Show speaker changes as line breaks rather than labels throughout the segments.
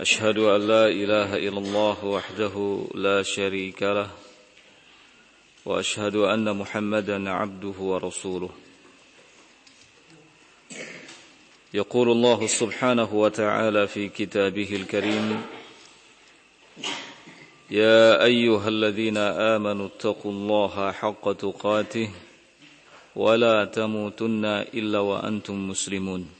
أشهد أن لا إله إلا الله وحده لا شريك له وأشهد أن محمدا عبده ورسوله. يقول الله سبحانه وتعالى في كتابه الكريم يا أيها الذين آمنوا اتقوا الله حق تقاته ولا تموتن إلا وأنتم مسلمون.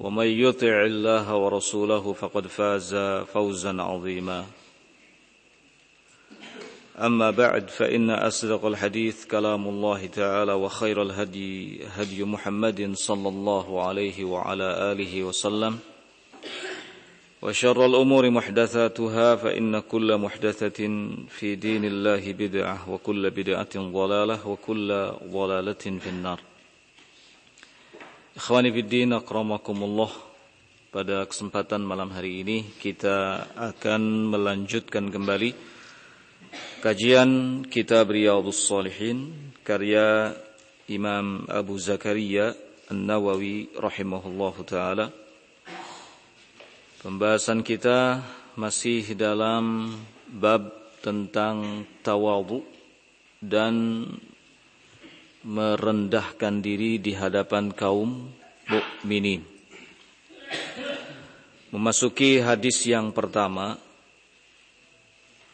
ومن يطع الله ورسوله فقد فاز فوزا عظيما. أما بعد فإن أصدق الحديث كلام الله تعالى وخير الهدي هدي محمد صلى الله عليه وعلى آله وسلم. وشر الأمور محدثاتها فإن كل محدثة في دين الله بدعة وكل بدعة ضلالة وكل ضلالة في النار. Ikhwani fiddin akramakumullah. Pada kesempatan malam hari ini Kita akan melanjutkan kembali Kajian Kitab Riyadus Salihin Karya Imam Abu Zakaria An-Nawawi rahimahullahu ta'ala. Pembahasan kita masih dalam bab tentang tawadu dan merendahkan diri di hadapan kaum mukminin. Memasuki hadis yang pertama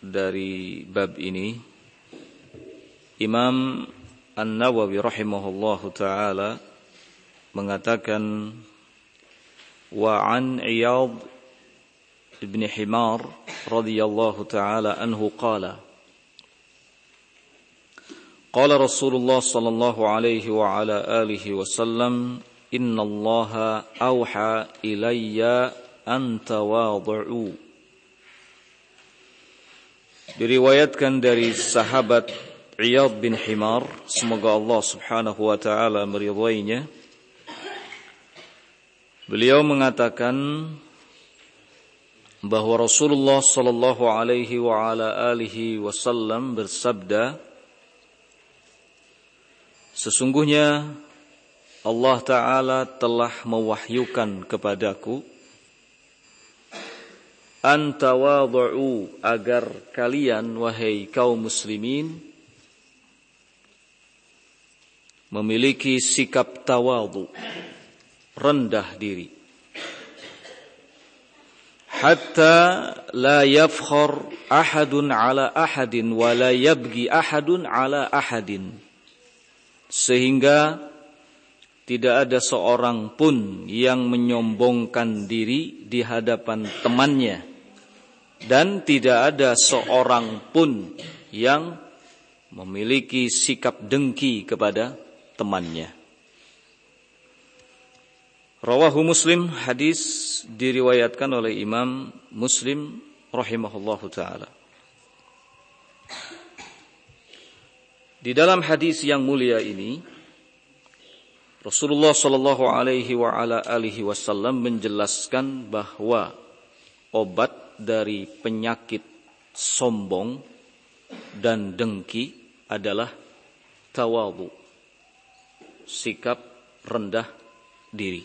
dari bab ini, Imam An-Nawawi rahimahullahu taala mengatakan wa an Iyad ibn Himar radhiyallahu taala anhu qala قال رسول الله صلى الله عليه وعلى آله وسلم إن الله أوحى إلي أن تواضعوا Diriwayatkan dari sahabat Iyad bin Himar Semoga Allah subhanahu wa ta'ala meridainya Beliau mengatakan bahwa Rasulullah sallallahu alaihi wa ala alihi wasallam bersabda Sesungguhnya Allah Ta'ala telah mewahyukan kepadaku Antawadu'u agar kalian wahai kaum muslimin Memiliki sikap tawadu Rendah diri. Hatta la yafkhar ahadun ala ahadin Wa la yabgi ahadun ala ahadin sehingga tidak ada seorang pun yang menyombongkan diri di hadapan temannya dan tidak ada seorang pun yang memiliki sikap dengki kepada temannya. Rawahu Muslim hadis diriwayatkan oleh Imam Muslim rahimahullahu taala. Di dalam hadis yang mulia ini Rasulullah Shallallahu Alaihi Wasallam menjelaskan bahwa obat dari penyakit sombong dan dengki adalah tawadu, sikap rendah diri.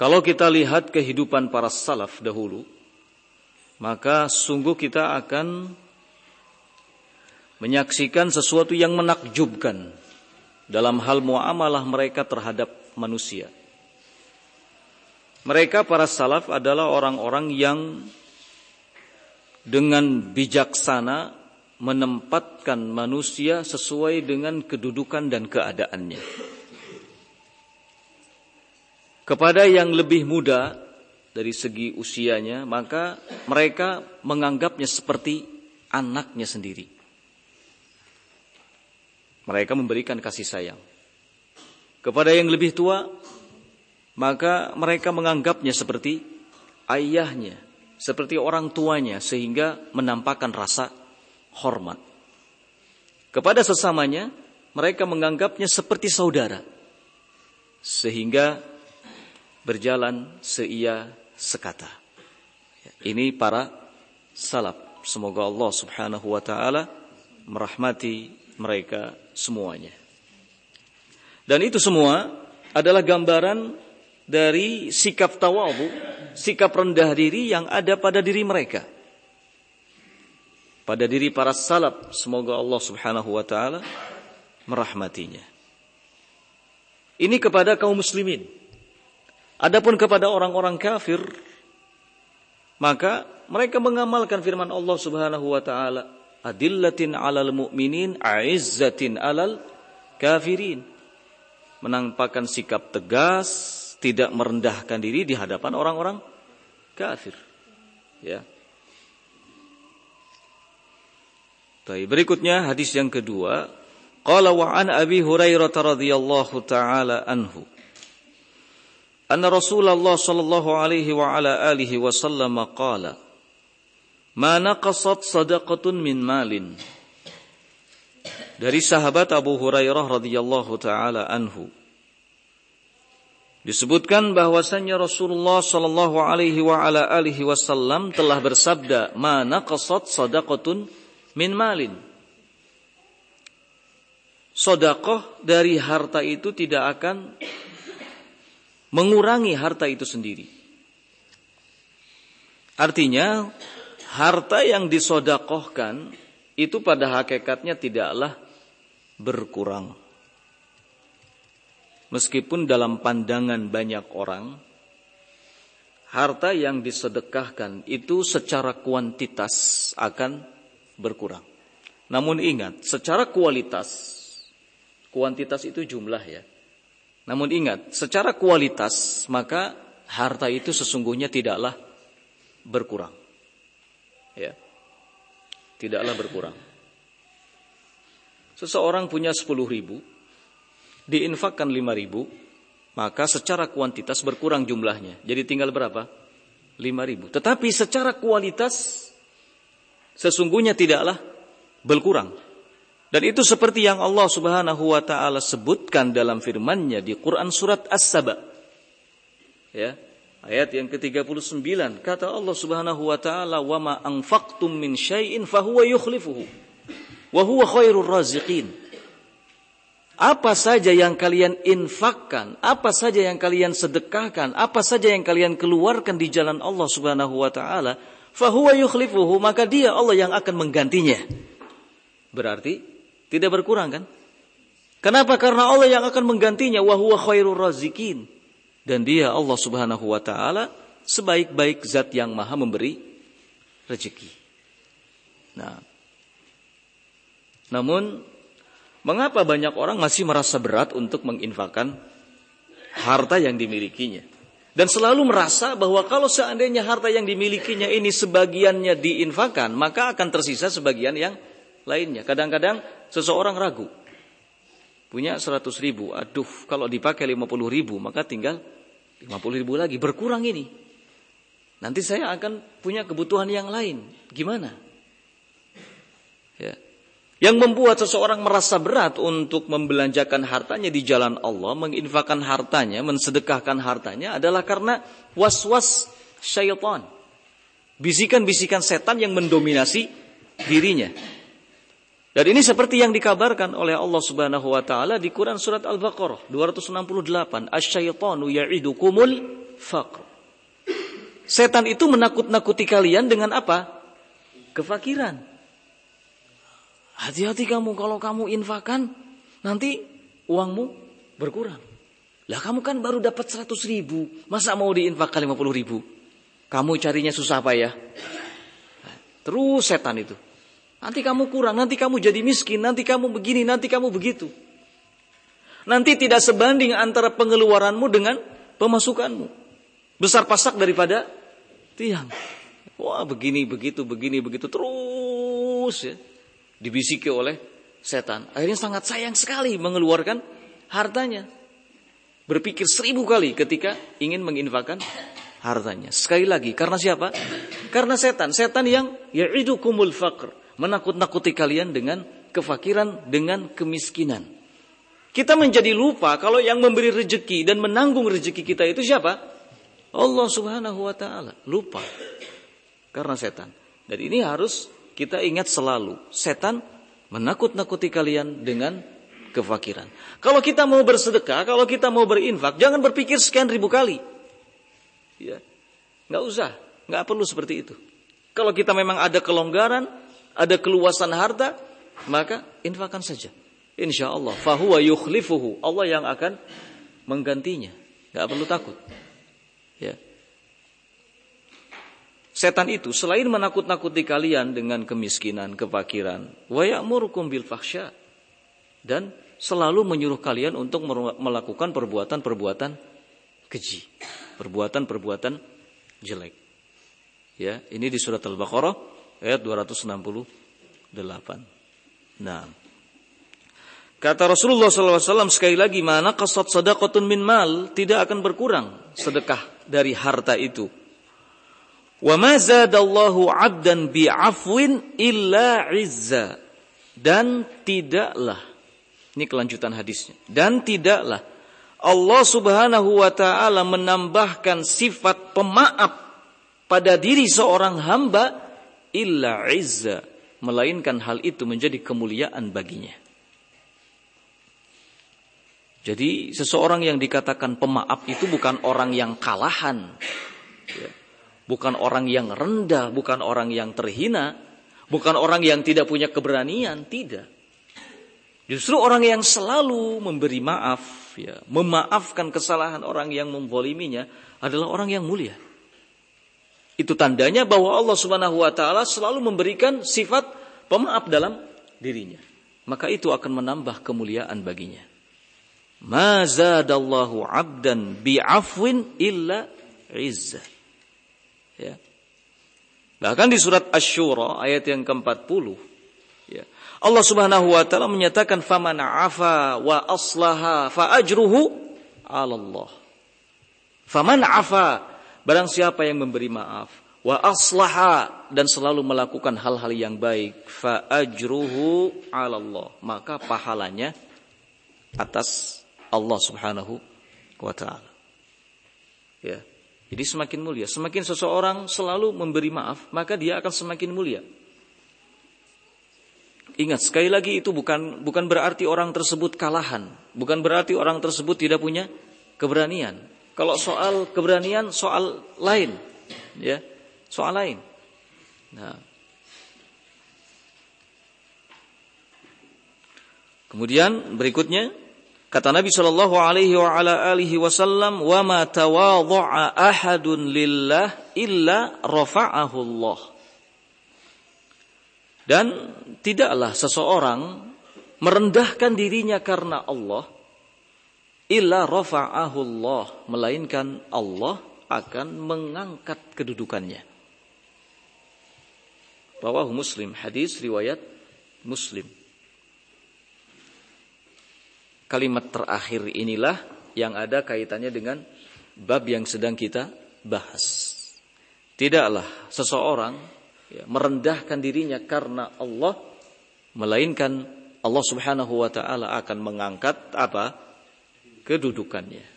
Kalau kita lihat kehidupan para salaf dahulu, maka sungguh kita akan menyaksikan sesuatu yang menakjubkan dalam hal muamalah mereka terhadap manusia. Mereka para salaf adalah orang-orang yang dengan bijaksana menempatkan manusia sesuai dengan kedudukan dan keadaannya. Kepada yang lebih muda dari segi usianya, maka mereka menganggapnya seperti anaknya sendiri. Mereka memberikan kasih sayang. Kepada yang lebih tua, maka mereka menganggapnya seperti ayahnya, seperti orang tuanya sehingga menampakkan rasa hormat. Kepada sesamanya, mereka menganggapnya seperti saudara. Sehingga berjalan seia sekata. Ini para salaf. Semoga Allah Subhanahu wa taala merahmati mereka semuanya. Dan itu semua adalah gambaran dari sikap tawadhu, sikap rendah diri yang ada pada diri mereka. Pada diri para salaf, semoga Allah Subhanahu wa taala merahmatinya. Ini kepada kaum muslimin. Adapun kepada orang-orang kafir, maka mereka mengamalkan firman Allah Subhanahu wa taala, adillatin alal mu'minin aizzatin alal kafirin. Menampakkan sikap tegas tidak merendahkan diri di hadapan orang-orang kafir. Ya. Tapi berikutnya hadis yang kedua. Qala wa an abi hurairah radhiyallahu taala anhu. Anna rasulullah sallallahu alaihi wa ala alihi wasallam qala Mana kasat sadaqatun min malin. Dari sahabat Abu Hurairah radhiyallahu taala anhu. Disebutkan bahwasanya Rasulullah shallallahu alaihi wa ala alihi wasallam telah bersabda, "Mana kasat sadaqatun min malin." Sodakoh dari harta itu tidak akan mengurangi harta itu sendiri. Artinya, harta yang disodakohkan itu pada hakikatnya tidaklah berkurang. Meskipun dalam pandangan banyak orang, harta yang disedekahkan itu secara kuantitas akan berkurang. Namun ingat, secara kualitas, kuantitas itu jumlah ya. Namun ingat, secara kualitas maka harta itu sesungguhnya tidaklah berkurang. Ya. Tidaklah berkurang. Seseorang punya 10 ribu, diinfakkan 5 ribu, maka secara kuantitas berkurang jumlahnya. Jadi tinggal berapa? 5 ribu. Tetapi secara kualitas sesungguhnya tidaklah berkurang. Dan itu seperti yang Allah Subhanahu wa taala sebutkan dalam firman-Nya di Quran surat As-Saba. Ya. Ayat yang ke-39 kata Allah Subhanahu wa taala wa ma anfaqtum min syai'in fahuwa yukhlifuhu wa huwa khairur raziqin. Apa saja yang kalian infakkan, apa saja yang kalian sedekahkan, apa saja yang kalian keluarkan di jalan Allah Subhanahu wa taala, fahuwa yukhlifuhu, maka dia Allah yang akan menggantinya. Berarti tidak berkurang kan? Kenapa? Karena Allah yang akan menggantinya wa huwa khairur razikin. Dan dia Allah Subhanahu wa taala sebaik-baik zat yang maha memberi rezeki. Nah, namun mengapa banyak orang masih merasa berat untuk menginfakkan harta yang dimilikinya? Dan selalu merasa bahwa kalau seandainya harta yang dimilikinya ini sebagiannya diinfakkan, maka akan tersisa sebagian yang lainnya. Kadang-kadang seseorang ragu. Punya 100 ribu, aduh kalau dipakai 50 ribu maka tinggal 50 ribu lagi, berkurang ini. Nanti saya akan punya kebutuhan yang lain. Gimana? Ya. Yang membuat seseorang merasa berat untuk membelanjakan hartanya di jalan Allah, menginfakkan hartanya, mensedekahkan hartanya adalah karena was-was syaitan. Bisikan-bisikan setan yang mendominasi dirinya. Dan ini seperti yang dikabarkan oleh Allah Subhanahu wa taala di Quran surat Al-Baqarah 268, "Asyaitanu ya'idukumul faqr." Setan itu menakut-nakuti kalian dengan apa? Kefakiran. Hati-hati kamu kalau kamu infakan nanti uangmu berkurang. Lah kamu kan baru dapat 100 ribu, masa mau diinfakkan 50 ribu? Kamu carinya susah apa ya? Terus setan itu. Nanti kamu kurang, nanti kamu jadi miskin, nanti kamu begini, nanti kamu begitu. Nanti tidak sebanding antara pengeluaranmu dengan pemasukanmu. Besar pasak daripada tiang. Wah begini, begitu, begini, begitu. Terus ya. Dibisiki oleh setan. Akhirnya sangat sayang sekali mengeluarkan hartanya. Berpikir seribu kali ketika ingin menginfakkan hartanya. Sekali lagi, karena siapa? Karena setan. Setan yang ya'idukumul faqr menakut-nakuti kalian dengan kefakiran, dengan kemiskinan. Kita menjadi lupa kalau yang memberi rezeki dan menanggung rezeki kita itu siapa? Allah Subhanahu wa taala. Lupa. Karena setan. Dan ini harus kita ingat selalu. Setan menakut-nakuti kalian dengan kefakiran. Kalau kita mau bersedekah, kalau kita mau berinfak, jangan berpikir sekian ribu kali. Ya. Nggak usah, nggak perlu seperti itu. Kalau kita memang ada kelonggaran, ada keluasan harta, maka infakkan saja. Insya Allah. Fahuwa yukhlifuhu. Allah yang akan menggantinya. Gak perlu takut. Ya. Setan itu selain menakut-nakuti kalian dengan kemiskinan, kefakiran, wa ya'murukum bil fahsya dan selalu menyuruh kalian untuk melakukan perbuatan-perbuatan keji, perbuatan-perbuatan jelek. Ya, ini di surat Al-Baqarah ayat 268. Nah, kata Rasulullah SAW sekali lagi mana kasat sadaqatun min mal tidak akan berkurang sedekah dari harta itu. Wa ma zadallahu 'abdan bi'afwin illa 'izza. Dan tidaklah ini kelanjutan hadisnya. Dan tidaklah Allah Subhanahu wa taala menambahkan sifat pemaaf pada diri seorang hamba illa izza melainkan hal itu menjadi kemuliaan baginya. Jadi seseorang yang dikatakan pemaaf itu bukan orang yang kalahan, ya. bukan orang yang rendah, bukan orang yang terhina, bukan orang yang tidak punya keberanian, tidak. Justru orang yang selalu memberi maaf, ya, memaafkan kesalahan orang yang memboliminya adalah orang yang mulia. Itu tandanya bahwa Allah Subhanahu wa taala selalu memberikan sifat pemaaf dalam dirinya. Maka itu akan menambah kemuliaan baginya. Ma zadallahu 'abdan bi'afwin illa izzah. Ya. Bahkan di surat Asy-Syura ayat yang ke-40 ya. Allah Subhanahu wa taala menyatakan faman 'afa wa aslaha fa ajruhu 'ala Allah. Faman 'afa Barang siapa yang memberi maaf, wa aslaha dan selalu melakukan hal-hal yang baik, fa ajruhu 'ala Allah, maka pahalanya atas Allah Subhanahu wa taala. Ya. Jadi semakin mulia, semakin seseorang selalu memberi maaf, maka dia akan semakin mulia. Ingat sekali lagi itu bukan bukan berarti orang tersebut kalahan, bukan berarti orang tersebut tidak punya keberanian. Kalau soal keberanian soal lain, ya, soal lain. Nah. Kemudian berikutnya kata Nabi Shallallahu alaihi wa wasallam wa ma tawadha'a ahadun lillah illa rafa'ahu Allah. Dan tidaklah seseorang merendahkan dirinya karena Allah illa rafa'ahu Allah melainkan Allah akan mengangkat kedudukannya. Rawahu Muslim, hadis riwayat Muslim. Kalimat terakhir inilah yang ada kaitannya dengan bab yang sedang kita bahas. Tidaklah seseorang ya, merendahkan dirinya karena Allah, melainkan Allah Subhanahu wa taala akan mengangkat apa? Kedudukannya.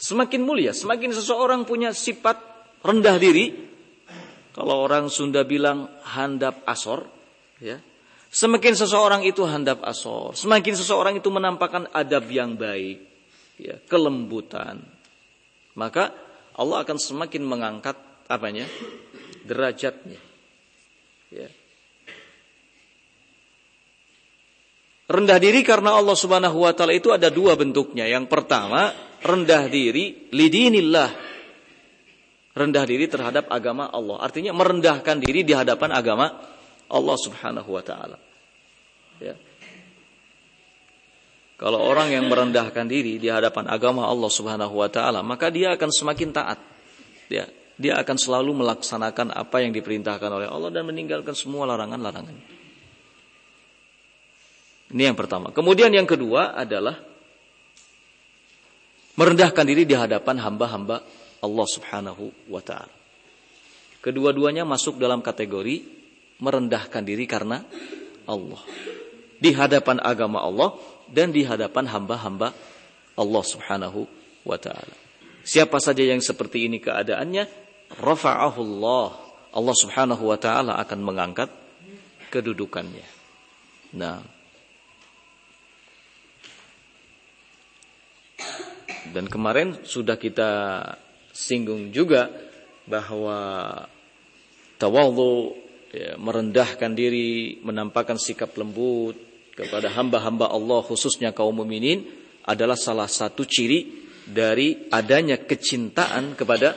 Semakin mulia, semakin seseorang punya sifat rendah diri, kalau orang Sunda bilang handap asor, ya. Semakin seseorang itu handap asor, semakin seseorang itu menampakkan adab yang baik, ya, kelembutan. Maka Allah akan semakin mengangkat apanya? derajatnya. Ya. Rendah diri karena Allah Subhanahu wa taala itu ada dua bentuknya. Yang pertama, rendah diri lidinillah. rendah diri terhadap agama Allah. Artinya merendahkan diri di hadapan agama Allah Subhanahu wa taala. Ya. Kalau orang yang merendahkan diri di hadapan agama Allah Subhanahu wa taala, maka dia akan semakin taat. Ya, dia akan selalu melaksanakan apa yang diperintahkan oleh Allah dan meninggalkan semua larangan-larangan. Ini yang pertama. Kemudian yang kedua adalah merendahkan diri di hadapan hamba-hamba Allah Subhanahu wa taala. Kedua-duanya masuk dalam kategori merendahkan diri karena Allah. Di hadapan agama Allah dan di hadapan hamba-hamba Allah Subhanahu wa taala. Siapa saja yang seperti ini keadaannya, rafa'ahullah. Allah Subhanahu wa taala akan mengangkat kedudukannya. Nah, dan kemarin sudah kita singgung juga bahwa tawadhu ya, merendahkan diri, menampakkan sikap lembut, kepada hamba-hamba Allah khususnya kaum mukminin adalah salah satu ciri dari adanya kecintaan kepada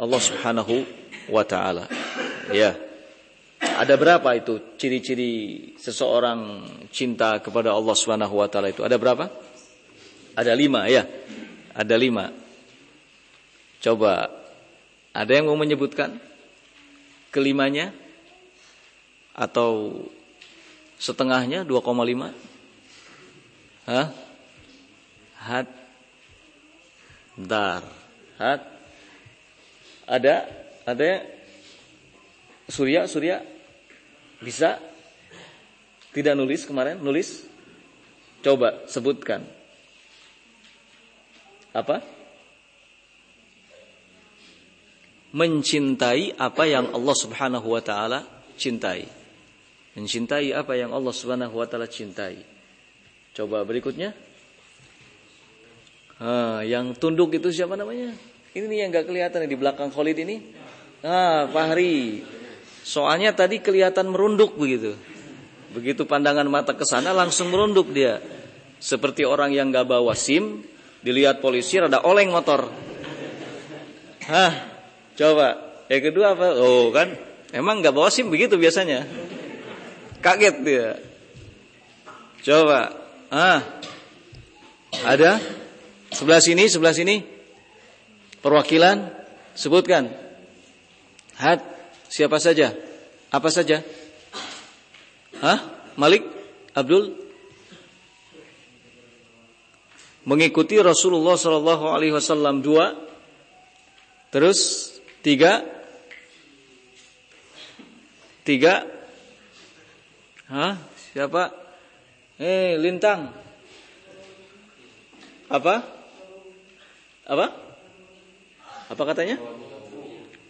Allah Subhanahu wa taala. Ya. Ada berapa itu ciri-ciri seseorang cinta kepada Allah Subhanahu wa taala itu? Ada berapa? Ada lima ya. Ada lima. Coba ada yang mau menyebutkan kelimanya atau Setengahnya 2,5. Hah? Hat. Dar. Hat. Ada? Ada? Surya, Surya? Bisa? Tidak nulis kemarin? Nulis? Coba sebutkan. Apa? Mencintai apa yang Allah Subhanahu wa taala cintai. Mencintai apa yang Allah Subhanahu wa taala cintai. Coba berikutnya. Ah, yang tunduk itu siapa namanya? Ini nih yang gak kelihatan di belakang Khalid ini. Ah, Fahri. Soalnya tadi kelihatan merunduk begitu. Begitu pandangan mata ke sana langsung merunduk dia. Seperti orang yang gak bawa SIM, dilihat polisi rada oleng motor. Hah, coba. Yang kedua apa? Oh kan, emang gak bawa SIM begitu biasanya. Kaget dia. Coba. Ah. Ada? Sebelah sini, sebelah sini. Perwakilan sebutkan. Had siapa saja? Apa saja? Hah? Malik? Abdul? Mengikuti Rasulullah Shallallahu Alaihi Wasallam dua, terus tiga, tiga Hah? Siapa? Eh, Lintang. Apa? Apa? Apa katanya?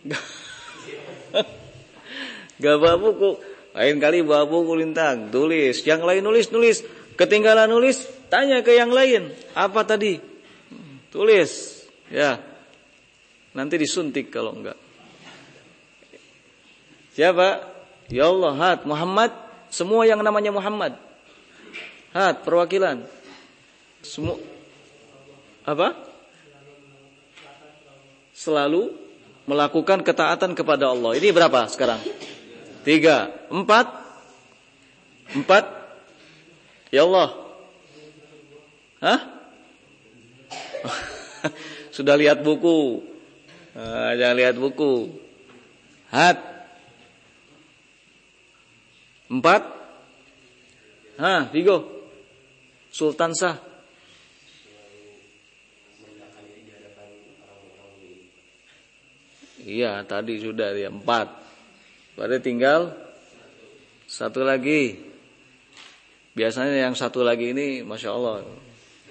Gak bawa buku. Lain kali bawa buku Lintang. Tulis. Yang lain nulis, nulis. Ketinggalan nulis, tanya ke yang lain. Apa tadi? Tulis. Ya. Nanti disuntik kalau enggak. Siapa? Ya Allah, hat Muhammad semua yang namanya Muhammad. Hat, perwakilan. Semua apa? Selalu melakukan ketaatan kepada Allah. Ini berapa sekarang? Tiga, empat, empat. Ya Allah. Hah? Sudah lihat buku. Nah, jangan lihat buku. Hat. Empat. Hah, Vigo. Sultan sah. Iya, tadi sudah ya empat. Berarti tinggal satu lagi. Biasanya yang satu lagi ini, masya Allah.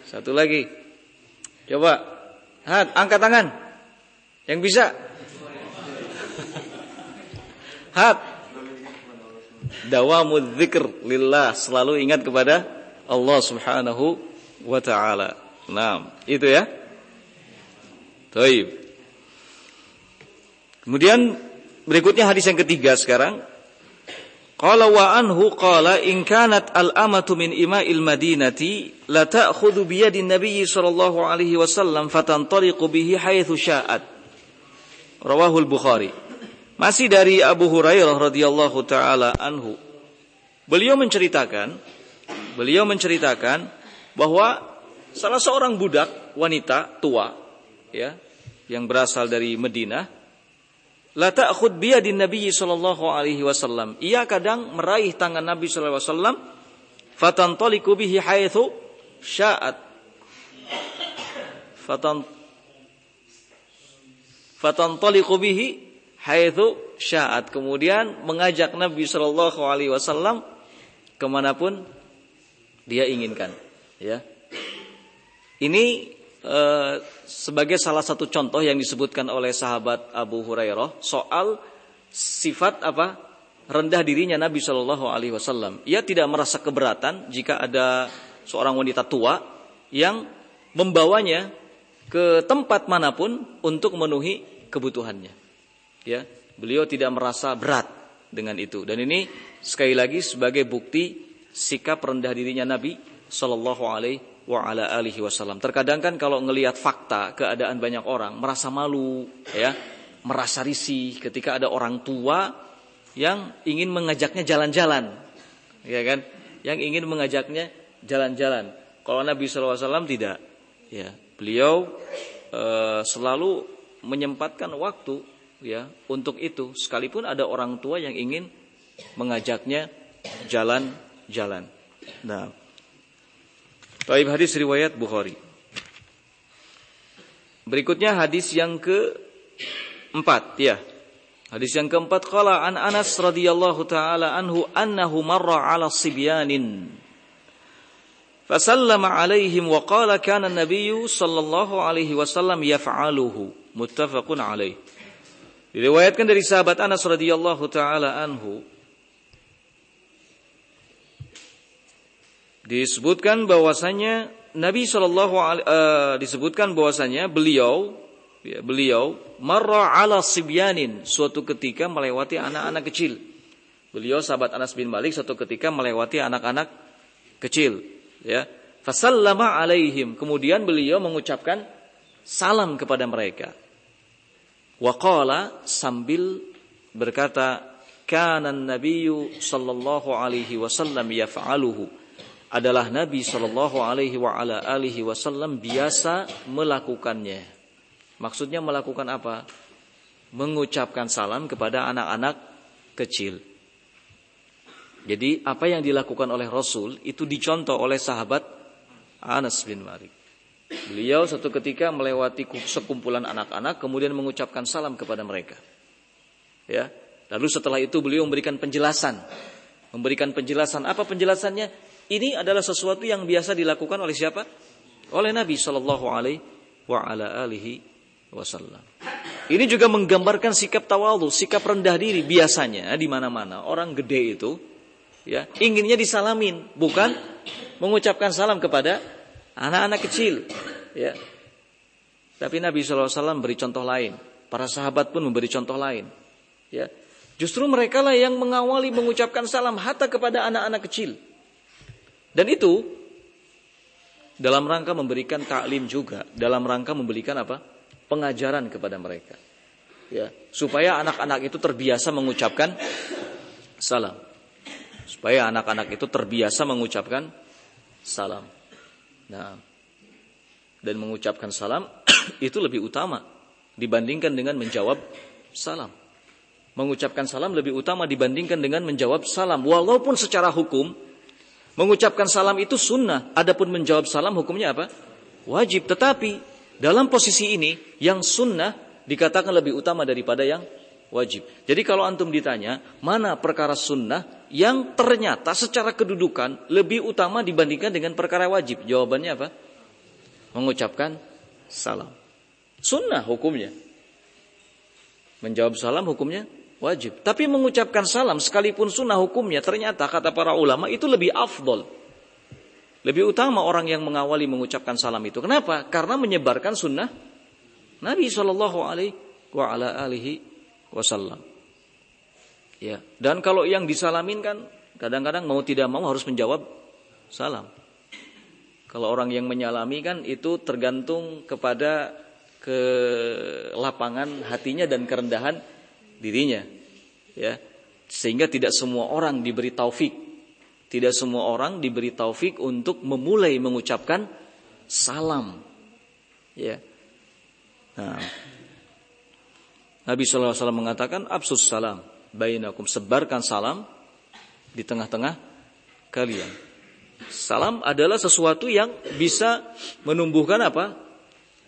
Satu lagi. Coba, hat, angkat tangan. Yang bisa. Hat, dawamul dzikr lillah, selalu ingat kepada Allah Subhanahu wa taala. Nah, itu ya. Taib. Kemudian berikutnya hadis yang ketiga sekarang. Qala wa anhu qala in kanat al-amatu min ima'il madinati la ta'khudhu bi yadi nabiy sallallahu alaihi wasallam fatantaliqu bihi haitsu sya'at. Rawahul Bukhari. Masih dari Abu Hurairah radhiyallahu taala anhu. Beliau menceritakan, beliau menceritakan bahwa salah seorang budak wanita tua ya yang berasal dari Madinah la ta'khud biyadin Nabi sallallahu alaihi wasallam. Ia kadang meraih tangan Nabi sallallahu alaihi wasallam fatantaliqu bihi haitsu sya'at. Fatan fatantaliqu bihi haitsu sya'at. Kemudian mengajak Nabi sallallahu alaihi wasallam ke mana pun dia inginkan. Ya. Ini e, sebagai salah satu contoh yang disebutkan oleh sahabat Abu Hurairah soal sifat apa rendah dirinya Nabi Shallallahu Alaihi Wasallam. Ia tidak merasa keberatan jika ada seorang wanita tua yang membawanya ke tempat mana pun untuk memenuhi kebutuhannya. Ya, beliau tidak merasa berat dengan itu. Dan ini sekali lagi sebagai bukti sikap rendah dirinya Nabi Shallallahu Alaihi Wasallam. Terkadang kan kalau ngelihat fakta keadaan banyak orang merasa malu, ya, merasa risih ketika ada orang tua yang ingin mengajaknya jalan-jalan, ya kan? Yang ingin mengajaknya jalan-jalan. Kalau Nabi SAW tidak, ya, beliau e, selalu menyempatkan waktu, ya, untuk itu. Sekalipun ada orang tua yang ingin mengajaknya jalan jalan. Nah, Taib hadis riwayat Bukhari. Berikutnya hadis yang ke empat ya. Hadis yang keempat qala an Anas radhiyallahu taala anhu annahu marra ala sibyanin fasallama alaihim wa qala kana an-nabiy sallallahu alaihi wasallam yaf'aluhu muttafaqun alaih. Diriwayatkan dari sahabat Anas radhiyallahu taala anhu disebutkan bahwasanya Nabi Shallallahu uh, disebutkan bahwasanya beliau ya, beliau marra ala sibyanin suatu ketika melewati anak-anak kecil. Beliau sahabat Anas bin Malik suatu ketika melewati anak-anak kecil, ya. Fasallama alaihim. Kemudian beliau mengucapkan salam kepada mereka. Waqala sambil berkata, "Kana an-nabiyyu sallallahu alaihi wasallam yaf'aluhu." Adalah Nabi Shallallahu Alaihi Wasallam biasa melakukannya. Maksudnya melakukan apa? Mengucapkan salam kepada anak-anak kecil. Jadi apa yang dilakukan oleh Rasul itu dicontoh oleh sahabat Anas bin Malik. Beliau satu ketika melewati sekumpulan anak-anak kemudian mengucapkan salam kepada mereka. Ya. Lalu setelah itu beliau memberikan penjelasan. Memberikan penjelasan. Apa penjelasannya? Ini adalah sesuatu yang biasa dilakukan oleh siapa? Oleh Nabi Shallallahu Alaihi Wasallam. Ini juga menggambarkan sikap tawadhu, sikap rendah diri biasanya di mana-mana orang gede itu ya inginnya disalamin, bukan mengucapkan salam kepada anak-anak kecil, ya. Tapi Nabi Shallallahu Alaihi Wasallam beri contoh lain, para sahabat pun memberi contoh lain, ya. Justru mereka lah yang mengawali mengucapkan salam hatta kepada anak-anak kecil. Dan itu dalam rangka memberikan taklim juga, dalam rangka memberikan apa? pengajaran kepada mereka. Ya, supaya anak-anak itu terbiasa mengucapkan salam. Supaya anak-anak itu terbiasa mengucapkan salam. Nah, dan mengucapkan salam itu lebih utama dibandingkan dengan menjawab salam. Mengucapkan salam lebih utama dibandingkan dengan menjawab salam. Walaupun secara hukum Mengucapkan salam itu sunnah. Adapun menjawab salam hukumnya apa? Wajib. Tetapi dalam posisi ini yang sunnah dikatakan lebih utama daripada yang wajib. Jadi kalau antum ditanya mana perkara sunnah yang ternyata secara kedudukan lebih utama dibandingkan dengan perkara wajib. Jawabannya apa? Mengucapkan salam. Sunnah hukumnya. Menjawab salam hukumnya wajib. Tapi mengucapkan salam sekalipun sunnah hukumnya ternyata kata para ulama itu lebih afdol. Lebih utama orang yang mengawali mengucapkan salam itu. Kenapa? Karena menyebarkan sunnah Nabi Shallallahu Alaihi Wasallam. Ya. Dan kalau yang disalamin kan kadang-kadang mau tidak mau harus menjawab salam. Kalau orang yang menyalami kan itu tergantung kepada ke lapangan hatinya dan kerendahan dirinya ya. Sehingga tidak semua orang diberi taufik. Tidak semua orang diberi taufik untuk memulai mengucapkan salam ya. Nah, Nabi SAW mengatakan absus salam bainakum. Sebarkan salam di tengah-tengah kalian. Salam adalah sesuatu yang bisa menumbuhkan apa?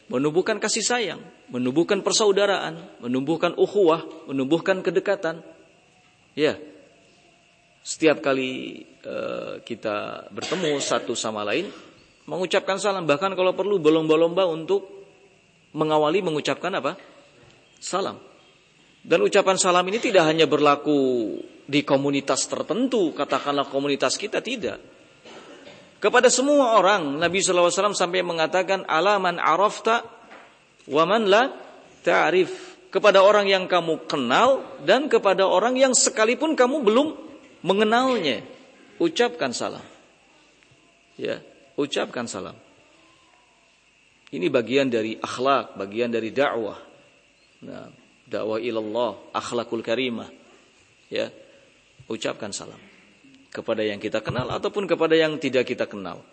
Menumbuhkan kasih sayang menumbuhkan persaudaraan menumbuhkan ukhuwah menumbuhkan kedekatan Ya, setiap kali uh, kita bertemu satu sama lain, mengucapkan salam. Bahkan kalau perlu berlomba-lomba untuk mengawali mengucapkan apa? Salam. Dan ucapan salam ini tidak hanya berlaku di komunitas tertentu, katakanlah komunitas kita tidak. Kepada semua orang, Nabi SAW sampai mengatakan, Alaman arafta, waman la ta'rif kepada orang yang kamu kenal dan kepada orang yang sekalipun kamu belum mengenalnya. Ucapkan salam. Ya, ucapkan salam. Ini bagian dari akhlak, bagian dari dakwah. Nah, dakwah ilallah, akhlakul karimah. Ya, ucapkan salam kepada yang kita kenal ataupun kepada yang tidak kita kenal.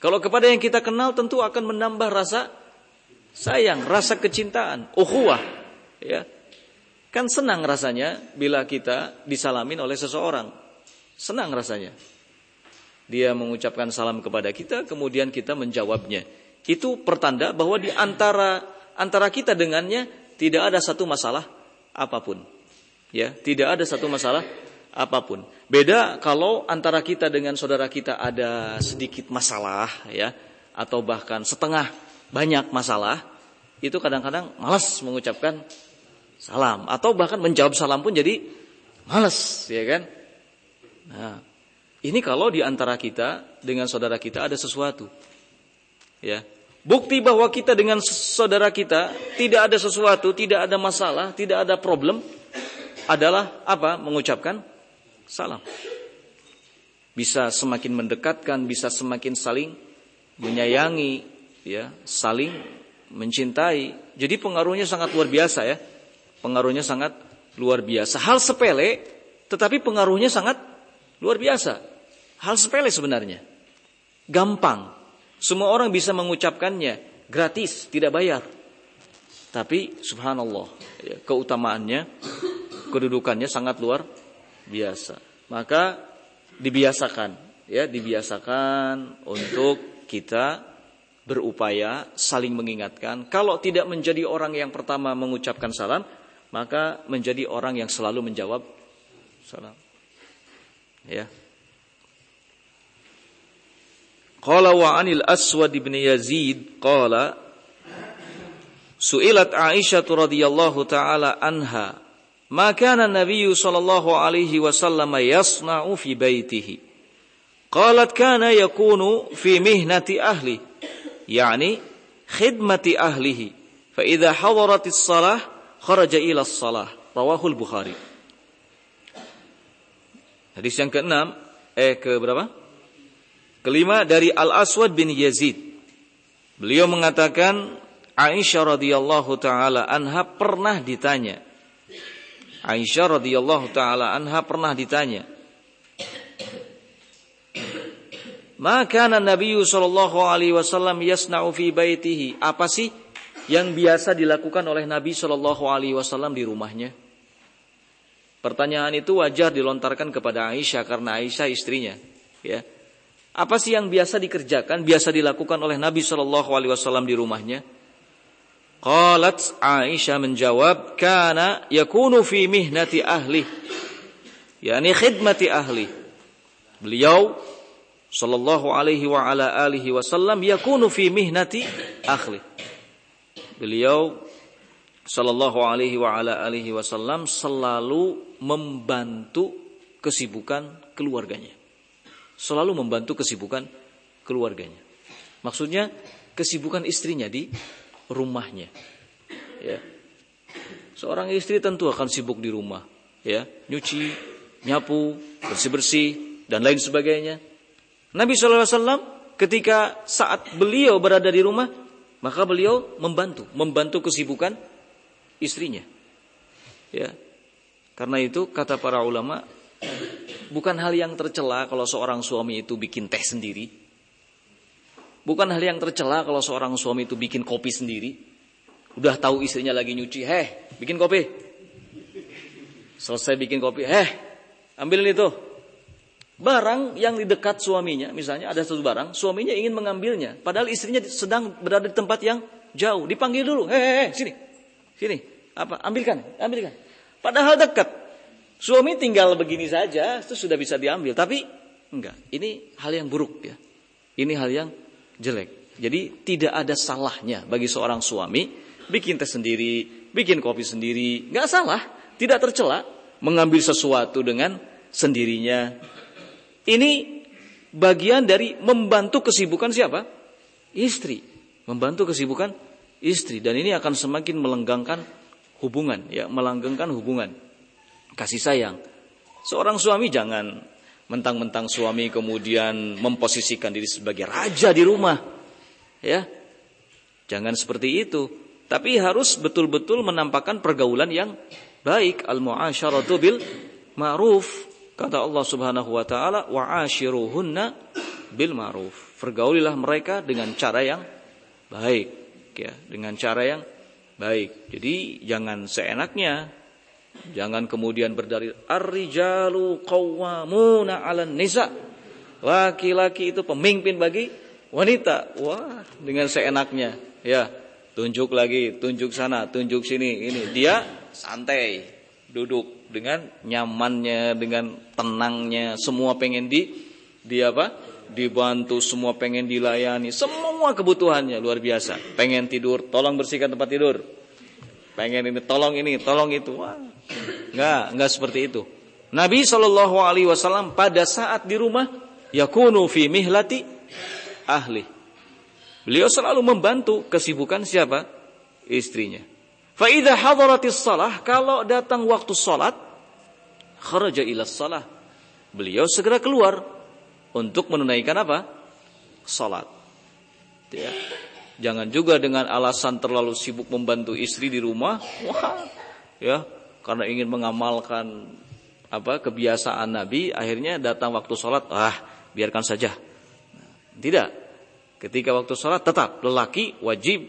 Kalau kepada yang kita kenal tentu akan menambah rasa sayang, rasa kecintaan, ukhuwah, ya. Kan senang rasanya bila kita disalamin oleh seseorang. Senang rasanya. Dia mengucapkan salam kepada kita kemudian kita menjawabnya. Itu pertanda bahwa di antara antara kita dengannya tidak ada satu masalah apa pun. Ya tidak ada satu masalah apa pun. Beda kalau antara kita dengan saudara kita ada sedikit masalah ya atau bahkan setengah banyak masalah itu kadang-kadang malas mengucapkan salam. Atau bahkan menjawab salam pun jadi males ya kan? Nah ini kalau di antara kita dengan saudara kita ada sesuatu ya. Bukti bahwa kita dengan saudara kita tidak ada sesuatu tidak ada masalah tidak ada problem adalah apa? Mengucapkan salam. Bisa semakin mendekatkan bisa semakin saling menyayangi ya saling mencintai jadi pengaruhnya sangat luar biasa ya pengaruhnya sangat luar biasa. Hal sepele, tetapi pengaruhnya sangat luar biasa. Hal sepele sebenarnya. Gampang. Semua orang bisa mengucapkannya. Gratis, tidak bayar. Tapi subhanallah, ya, keutamaannya, kedudukannya sangat luar biasa. Maka dibiasakan, ya dibiasakan untuk kita berupaya saling mengingatkan. Kalau tidak menjadi orang yang pertama mengucapkan salam, maka menjadi orang yang selalu menjawab salam. Ya. Qala wa 'anil Aswad bin Yazid qala Su'ilat Aisyah radhiyallahu taala anha ma kana Nabi sallallahu alaihi wasallam yasna'u fi baitihi qalat kana yakunu fi mihnati ahli yani khidmati ahlihi fa idza hadaratis salah kharaja ila salah rawahul Bukhari. Hadis yang keenam eh ke berapa? Kelima dari Al Aswad bin Yazid. Beliau mengatakan Aisyah radhiyallahu taala anha pernah ditanya. Aisyah radhiyallahu taala anha pernah ditanya. Maka Nabi sallallahu alaihi wasallam yasna'u fi baitihi. Apa sih yang biasa dilakukan oleh Nabi Shallallahu Alaihi Wasallam di rumahnya? Pertanyaan itu wajar dilontarkan kepada Aisyah karena Aisyah istrinya. Ya, apa sih yang biasa dikerjakan, biasa dilakukan oleh Nabi Shallallahu Alaihi Wasallam di rumahnya? Qalat Aisyah menjawab, "Kana yakunu fi mihnati ahli." yakni khidmati ahli. Beliau sallallahu alaihi wa ala alihi wasallam yakunu fi mihnati ahli beliau sallallahu alaihi wa ala alihi wasallam selalu membantu kesibukan keluarganya. Selalu membantu kesibukan keluarganya. Maksudnya kesibukan istrinya di rumahnya. Ya. Seorang istri tentu akan sibuk di rumah, ya, nyuci, nyapu, bersih-bersih dan lain sebagainya. Nabi SAW ketika saat beliau berada di rumah Maka beliau membantu, membantu kesibukan istrinya. Ya. Karena itu kata para ulama, bukan hal yang tercela kalau seorang suami itu bikin teh sendiri. Bukan hal yang tercela kalau seorang suami itu bikin kopi sendiri. Udah tahu istrinya lagi nyuci, heh, bikin kopi. Selesai bikin kopi, heh, ambilin itu. Barang yang di dekat suaminya, misalnya ada satu barang, suaminya ingin mengambilnya. Padahal istrinya sedang berada di tempat yang jauh. Dipanggil dulu, heh, sini, sini. Apa? Ambilkan, ambilkan. Padahal dekat. Suami tinggal begini saja, itu sudah bisa diambil. Tapi enggak, ini hal yang buruk ya. Ini hal yang jelek. Jadi tidak ada salahnya bagi seorang suami bikin teh sendiri, bikin kopi sendiri, enggak salah, tidak tercela mengambil sesuatu dengan sendirinya. Ini bagian dari membantu kesibukan siapa? Istri. Membantu kesibukan istri dan ini akan semakin melenggangkan hubungan, ya, melanggengkan hubungan kasih sayang. Seorang suami jangan mentang-mentang suami kemudian memposisikan diri sebagai raja di rumah. Ya. Jangan seperti itu, tapi harus betul-betul menampakkan pergaulan yang baik, al-muasyaratu bil ma'ruf. Kata Allah Subhanahu wa taala, "Wa ashiruhunna bil ma'ruf." Pergaulilah mereka dengan cara yang baik, ya, dengan cara yang baik. Jadi jangan seenaknya. Jangan kemudian berdalil ar-rijalu qawwamuna 'alan nisa. Laki-laki itu pemimpin bagi wanita. Wah, dengan seenaknya. Ya, tunjuk lagi, tunjuk sana, tunjuk sini. Ini dia santai, duduk dengan nyamannya, dengan tenangnya, semua pengen di dia apa? dibantu, semua pengen dilayani, semua kebutuhannya luar biasa. Pengen tidur, tolong bersihkan tempat tidur. Pengen ini, tolong ini, tolong itu. Wah, nggak, nggak seperti itu. Nabi Shallallahu Alaihi Wasallam pada saat di rumah, yakunu fi mihlati ahli. Beliau selalu membantu kesibukan siapa? Istrinya. Faidah hadaratis salah, kalau datang waktu salat, kharaja ila salah. Beliau segera keluar untuk menunaikan apa? Salat. Ya. Jangan juga dengan alasan terlalu sibuk membantu istri di rumah, wah, ya, karena ingin mengamalkan apa kebiasaan Nabi, akhirnya datang waktu sholat, ah, biarkan saja. Tidak. Ketika waktu sholat tetap lelaki wajib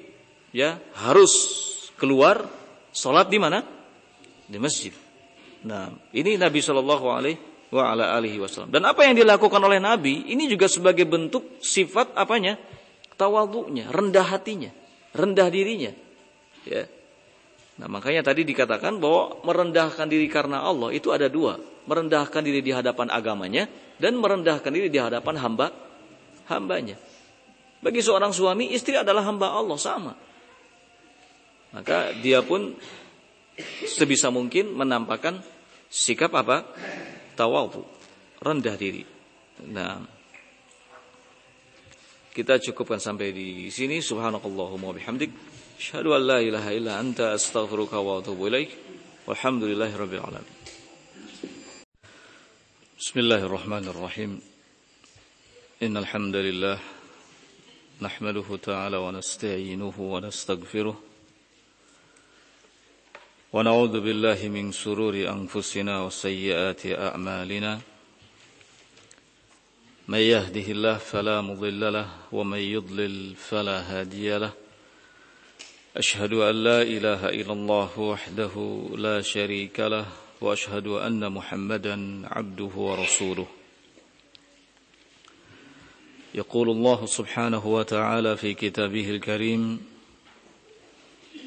ya harus keluar sholat di mana? Di masjid. Nah, ini Nabi Shallallahu Alaihi wasallam. Dan apa yang dilakukan oleh Nabi ini juga sebagai bentuk sifat apanya? Tawadhu'nya, rendah hatinya, rendah dirinya. Ya. Nah, makanya tadi dikatakan bahwa merendahkan diri karena Allah itu ada dua. Merendahkan diri di hadapan agamanya dan merendahkan diri di hadapan hamba hambanya. Bagi seorang suami, istri adalah hamba Allah sama. Maka dia pun sebisa mungkin menampakkan sikap apa? tawadhu, rendah diri. Nah, kita cukupkan sampai di sini. Subhanakallahumma bihamdik. Asyhadu an la ilaha illa anta astaghfiruka wa atubu ilaik. Walhamdulillahi rabbil alamin. Bismillahirrahmanirrahim. Innal hamdalillah nahmaduhu ta'ala wa nasta'inuhu wa nastaghfiruh. ونعوذ بالله من سرور أنفسنا وسيئات أعمالنا. من يهده الله فلا مضل له ومن يضلل فلا هادي له. أشهد أن لا إله إلا الله وحده لا شريك له وأشهد أن محمدا عبده ورسوله. يقول الله سبحانه وتعالى في كتابه الكريم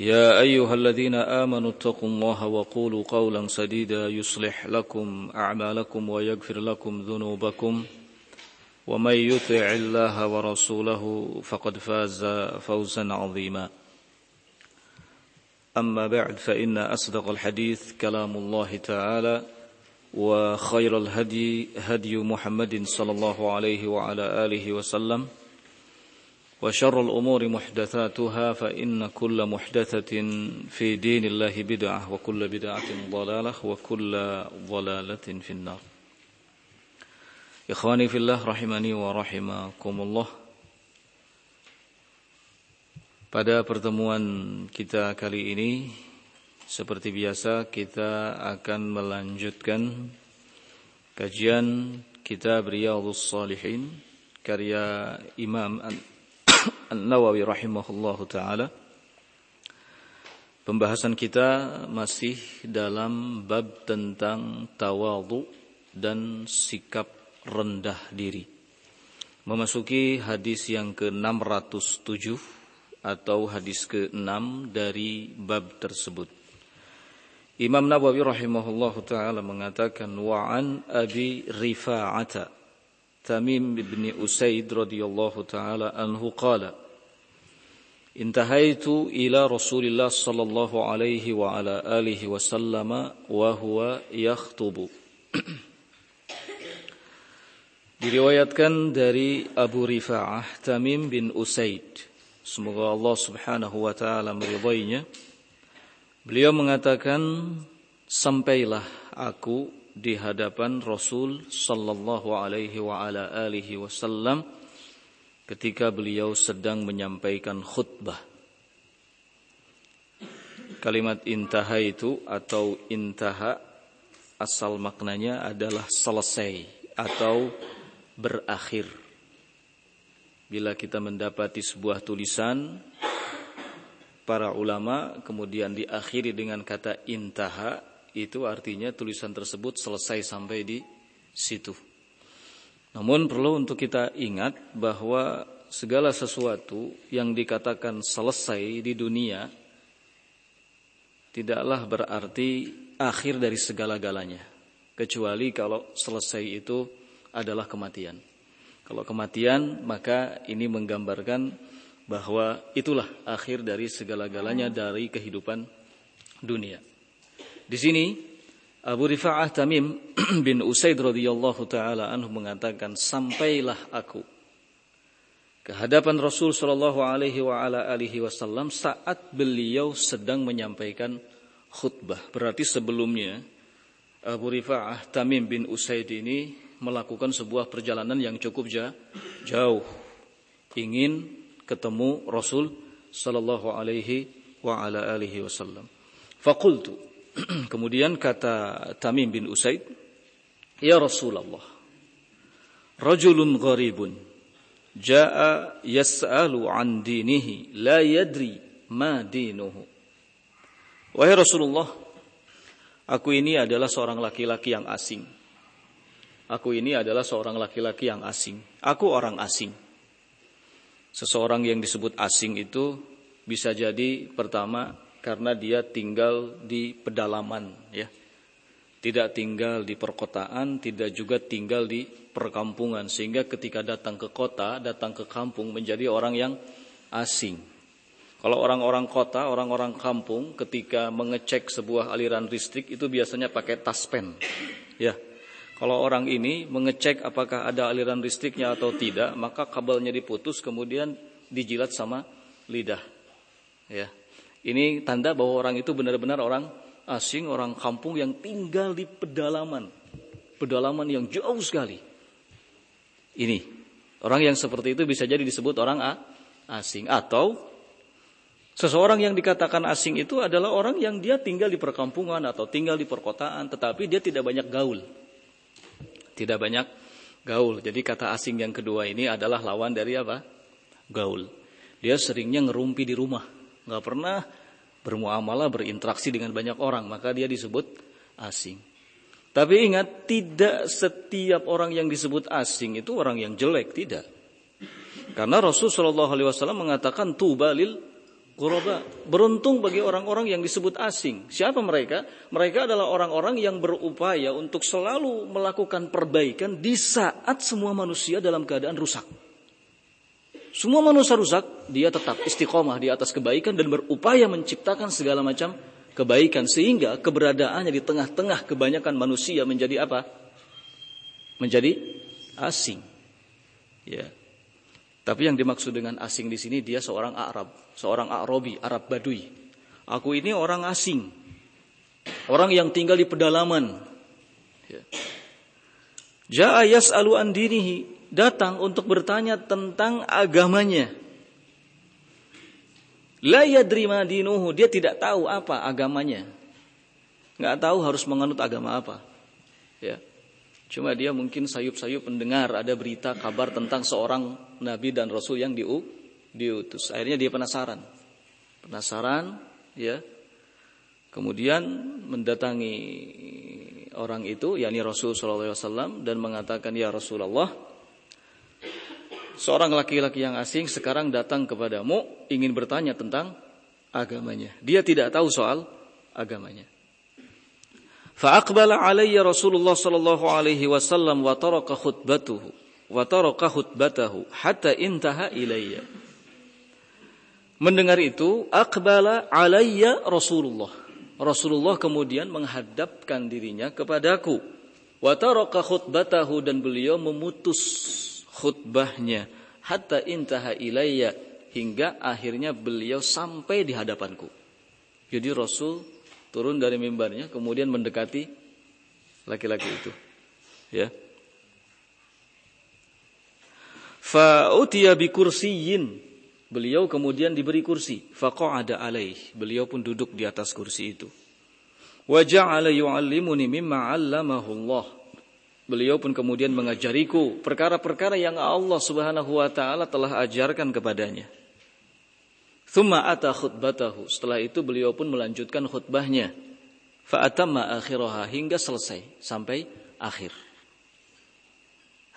يا أيها الذين آمنوا اتقوا الله وقولوا قولا سديدا يصلح لكم أعمالكم ويغفر لكم ذنوبكم. ومن يطع الله ورسوله فقد فاز فوزا عظيما. أما بعد فإن أصدق الحديث كلام الله تعالى وخير الهدي هدي محمد صلى الله عليه وعلى آله وسلم. وشر الأمور محدثاتها فإن كل محدثة في دين الله بدعة وكل بدعة ضلالة وكل ضلالة في النار Ikhwani fillah rahimani wa rahimakumullah. Pada pertemuan kita kali ini seperti biasa kita akan melanjutkan kajian kitab Riyadhus Salihin karya Imam An-Nawawi rahimahullahu taala. Pembahasan kita masih dalam bab tentang tawadhu dan sikap rendah diri. Memasuki hadis yang ke-607 atau hadis ke-6 dari bab tersebut. Imam Nawawi rahimahullah taala mengatakan wa an Abi Rifa'ata Tamim bin Usaid radhiyallahu taala anhu qala Intahaitu ila Rasulillah sallallahu alaihi wa ala alihi wasallama wa huwa yakhtubu Diriwayatkan dari Abu Rifa'ah Tamim bin Usaid. Semoga Allah Subhanahu wa taala meridainya. Beliau mengatakan, "Sampailah aku di hadapan Rasul sallallahu alaihi wa ala alihi wasallam ketika beliau sedang menyampaikan khutbah." Kalimat intaha itu atau intaha asal maknanya adalah selesai atau berakhir. Bila kita mendapati sebuah tulisan para ulama kemudian diakhiri dengan kata intaha, itu artinya tulisan tersebut selesai sampai di situ. Namun perlu untuk kita ingat bahwa segala sesuatu yang dikatakan selesai di dunia tidaklah berarti akhir dari segala-galanya kecuali kalau selesai itu adalah kematian. Kalau kematian maka ini menggambarkan bahwa itulah akhir dari segala-galanya dari kehidupan dunia. Di sini Abu Rifa'ah Tamim bin Usaid radhiyallahu taala anhu mengatakan sampailah aku ke hadapan Rasul sallallahu alaihi wa ala alihi wasallam saat beliau sedang menyampaikan khutbah. Berarti sebelumnya Abu Rifa'ah Tamim bin Usaid ini melakukan sebuah perjalanan yang cukup jauh ingin ketemu Rasul sallallahu alaihi wa ala alihi wasallam. Faqultu kemudian kata Tamim bin Usaid, "Ya Rasulullah, rajulun gharibun jaa yas'alu an dinihi la yadri ma dinuhu." Wahai Rasulullah, aku ini adalah seorang laki-laki yang asing Aku ini adalah seorang laki-laki yang asing. Aku orang asing. Seseorang yang disebut asing itu bisa jadi pertama karena dia tinggal di pedalaman ya. Tidak tinggal di perkotaan, tidak juga tinggal di perkampungan sehingga ketika datang ke kota, datang ke kampung menjadi orang yang asing. Kalau orang-orang kota, orang-orang kampung ketika mengecek sebuah aliran listrik itu biasanya pakai taspen. Ya, kalau orang ini mengecek apakah ada aliran listriknya atau tidak, maka kabelnya diputus kemudian dijilat sama lidah. Ya. Ini tanda bahwa orang itu benar-benar orang asing, orang kampung yang tinggal di pedalaman. Pedalaman yang jauh sekali. Ini. Orang yang seperti itu bisa jadi disebut orang asing atau Seseorang yang dikatakan asing itu adalah orang yang dia tinggal di perkampungan atau tinggal di perkotaan, tetapi dia tidak banyak gaul tidak banyak gaul. Jadi kata asing yang kedua ini adalah lawan dari apa? Gaul. Dia seringnya ngerumpi di rumah, nggak pernah bermuamalah berinteraksi dengan banyak orang, maka dia disebut asing. Tapi ingat, tidak setiap orang yang disebut asing itu orang yang jelek, tidak. Karena Rasul Shallallahu Alaihi Wasallam mengatakan tubalil Ghuraba. Beruntung bagi orang-orang yang disebut asing. Siapa mereka? Mereka adalah orang-orang yang berupaya untuk selalu melakukan perbaikan di saat semua manusia dalam keadaan rusak. Semua manusia rusak, dia tetap istiqomah di atas kebaikan dan berupaya menciptakan segala macam kebaikan sehingga keberadaannya di tengah-tengah kebanyakan manusia menjadi apa? Menjadi asing. Ya. Tapi yang dimaksud dengan asing di sini dia seorang Arab, seorang Arabi, Arab Badui. Aku ini orang asing. Orang yang tinggal di pedalaman. Ya. Ja'a yas'alu an dinihi, datang untuk bertanya tentang agamanya. La yadri dinuhu, dia tidak tahu apa agamanya. Nggak tahu harus menganut agama apa. Ya. Cuma dia mungkin sayup-sayup mendengar ada berita kabar tentang seorang nabi dan rasul yang diu, diutus. Akhirnya dia penasaran. Penasaran, ya. Kemudian mendatangi orang itu, yakni Rasul wasallam dan mengatakan, "Ya Rasulullah, seorang laki-laki yang asing sekarang datang kepadamu ingin bertanya tentang agamanya. Dia tidak tahu soal agamanya. Fa'aqbala alayya Rasulullah sallallahu alaihi wasallam wa taraka khutbatuhu wa taraka khutbatahu hatta intaha ilayya. Mendengar itu, aqbala alayya Rasulullah. Rasulullah kemudian menghadapkan dirinya kepadaku. Wa taraka khutbatahu dan beliau memutus khutbahnya hatta intaha ilayya hingga akhirnya beliau sampai di hadapanku. Jadi Rasul turun dari mimbarnya kemudian mendekati laki-laki itu. Ya. Fa utiya bi kursiyin. Beliau kemudian diberi kursi. Faqa'ada alaih. Beliau pun duduk di atas kursi itu. Wa ja'ala yu'allimuni mimma 'allamahu Allah. Beliau pun kemudian mengajariku perkara-perkara yang Allah Subhanahu wa taala telah ajarkan kepadanya. Thumma ata khutbatahu. Setelah itu beliau pun melanjutkan khutbahnya. Fa'atamma akhiraha hingga selesai sampai akhir.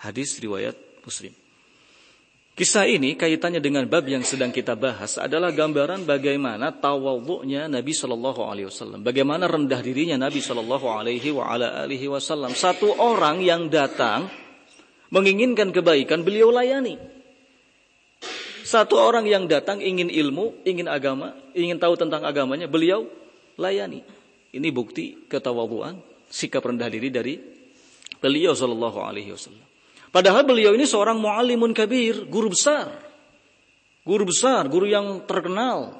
Hadis riwayat Muslim. Kisah ini kaitannya dengan bab yang sedang kita bahas adalah gambaran bagaimana tawadhu'nya Nabi Shallallahu alaihi wasallam. Bagaimana rendah dirinya Nabi Shallallahu alaihi wa ala alihi wasallam. Satu orang yang datang menginginkan kebaikan beliau layani. Satu orang yang datang ingin ilmu, ingin agama, ingin tahu tentang agamanya, beliau layani. Ini bukti ketawadhuan, sikap rendah diri dari beliau Shallallahu alaihi wasallam. Padahal beliau ini seorang muallimun kabir, guru besar. Guru besar, guru yang terkenal.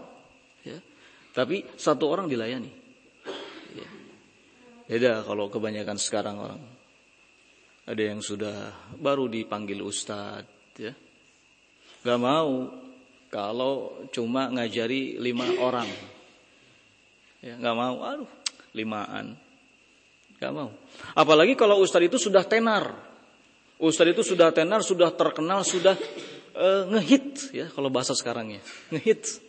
Ya. Tapi satu orang dilayani. Ya. Beda kalau kebanyakan sekarang orang. Ada yang sudah baru dipanggil ustadz. Ya. Gak mau kalau cuma ngajari lima orang. Ya, gak mau, aduh, limaan. Gak mau. Apalagi kalau ustadz itu sudah tenar. Ustadz itu sudah tenar, sudah terkenal, sudah uh, ngehit ya kalau bahasa sekarangnya. Ngehit.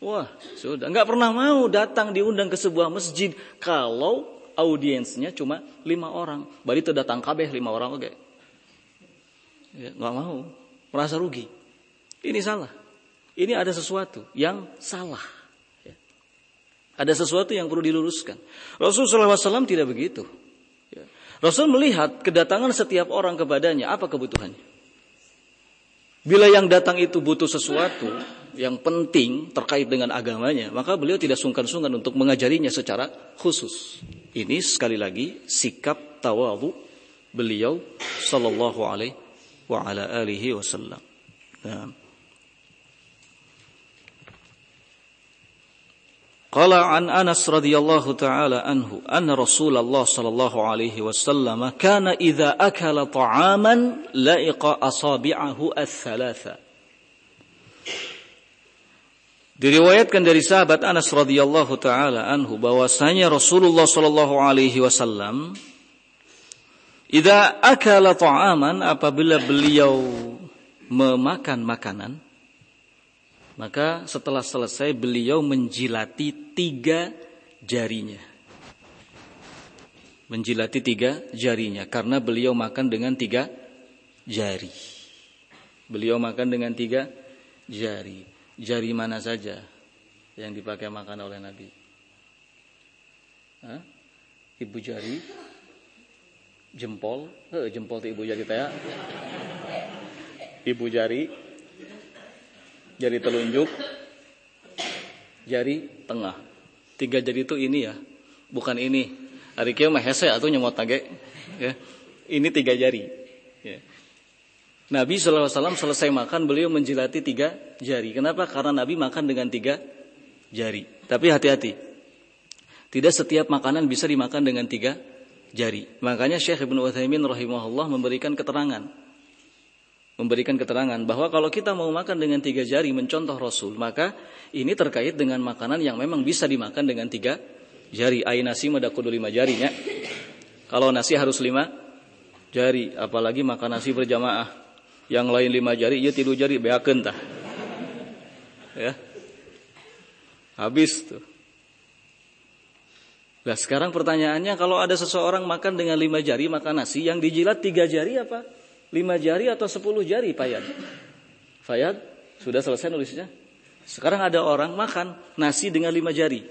Wah, sudah nggak pernah mau datang diundang ke sebuah masjid kalau audiensnya cuma lima orang. Berarti itu datang kabeh lima orang oke. Okay. Ya, nggak mau, merasa rugi. Ini salah. Ini ada sesuatu yang salah. Ya. Ada sesuatu yang perlu diluruskan. Rasulullah SAW tidak begitu. Rasul melihat kedatangan setiap orang kepadanya, apa kebutuhannya. Bila yang datang itu butuh sesuatu yang penting terkait dengan agamanya, maka beliau tidak sungkan-sungkan untuk mengajarinya secara khusus. Ini sekali lagi sikap tawadhu beliau sallallahu alaihi wa ala alihi wasallam. Nah. قال عن أنس رضي الله تعالى عنه أن رسول الله صلى الله عليه وسلم كان إذا أكل طعاما لائق أصابعه الثلاثة Diriwayatkan dari sahabat Anas radhiyallahu taala anhu bahwasanya Rasulullah sallallahu alaihi wasallam idza akala ta'aman apabila beliau memakan makanan maka setelah selesai beliau menjilati tiga jarinya. Menjilati tiga jarinya karena beliau makan dengan tiga jari. Beliau makan dengan tiga jari. Jari mana saja? yang dipakai makan oleh Nabi? Hah? Ibu jari, jempol, eh, jempol ibu jari teh. Ibu jari, jari telunjuk, jari tengah. Tiga jari itu ini ya, bukan ini. Hari kia mah hese atau nyemot tage. Ya. Ini tiga jari. Ya. Nabi SAW selesai makan beliau menjilati tiga jari. Kenapa? Karena Nabi makan dengan tiga jari. Tapi hati-hati. Tidak setiap makanan bisa dimakan dengan tiga jari. Makanya Syekh Ibnu Utsaimin rahimahullah memberikan keterangan. Memberikan keterangan bahwa kalau kita mau makan dengan tiga jari mencontoh Rasul, maka ini terkait dengan makanan yang memang bisa dimakan dengan tiga jari. Ai nasi mada kudu lima jarinya. Kalau nasi harus lima jari, apalagi makan nasi berjamaah. Yang lain lima jari, ya tidur jari beakeun tah. Ya. Habis tuh. Nah sekarang pertanyaannya kalau ada seseorang makan dengan lima jari makan nasi yang dijilat tiga jari apa? Lima jari atau sepuluh jari Fayad? Fayad sudah selesai nulisnya? Sekarang ada orang makan nasi dengan lima jari.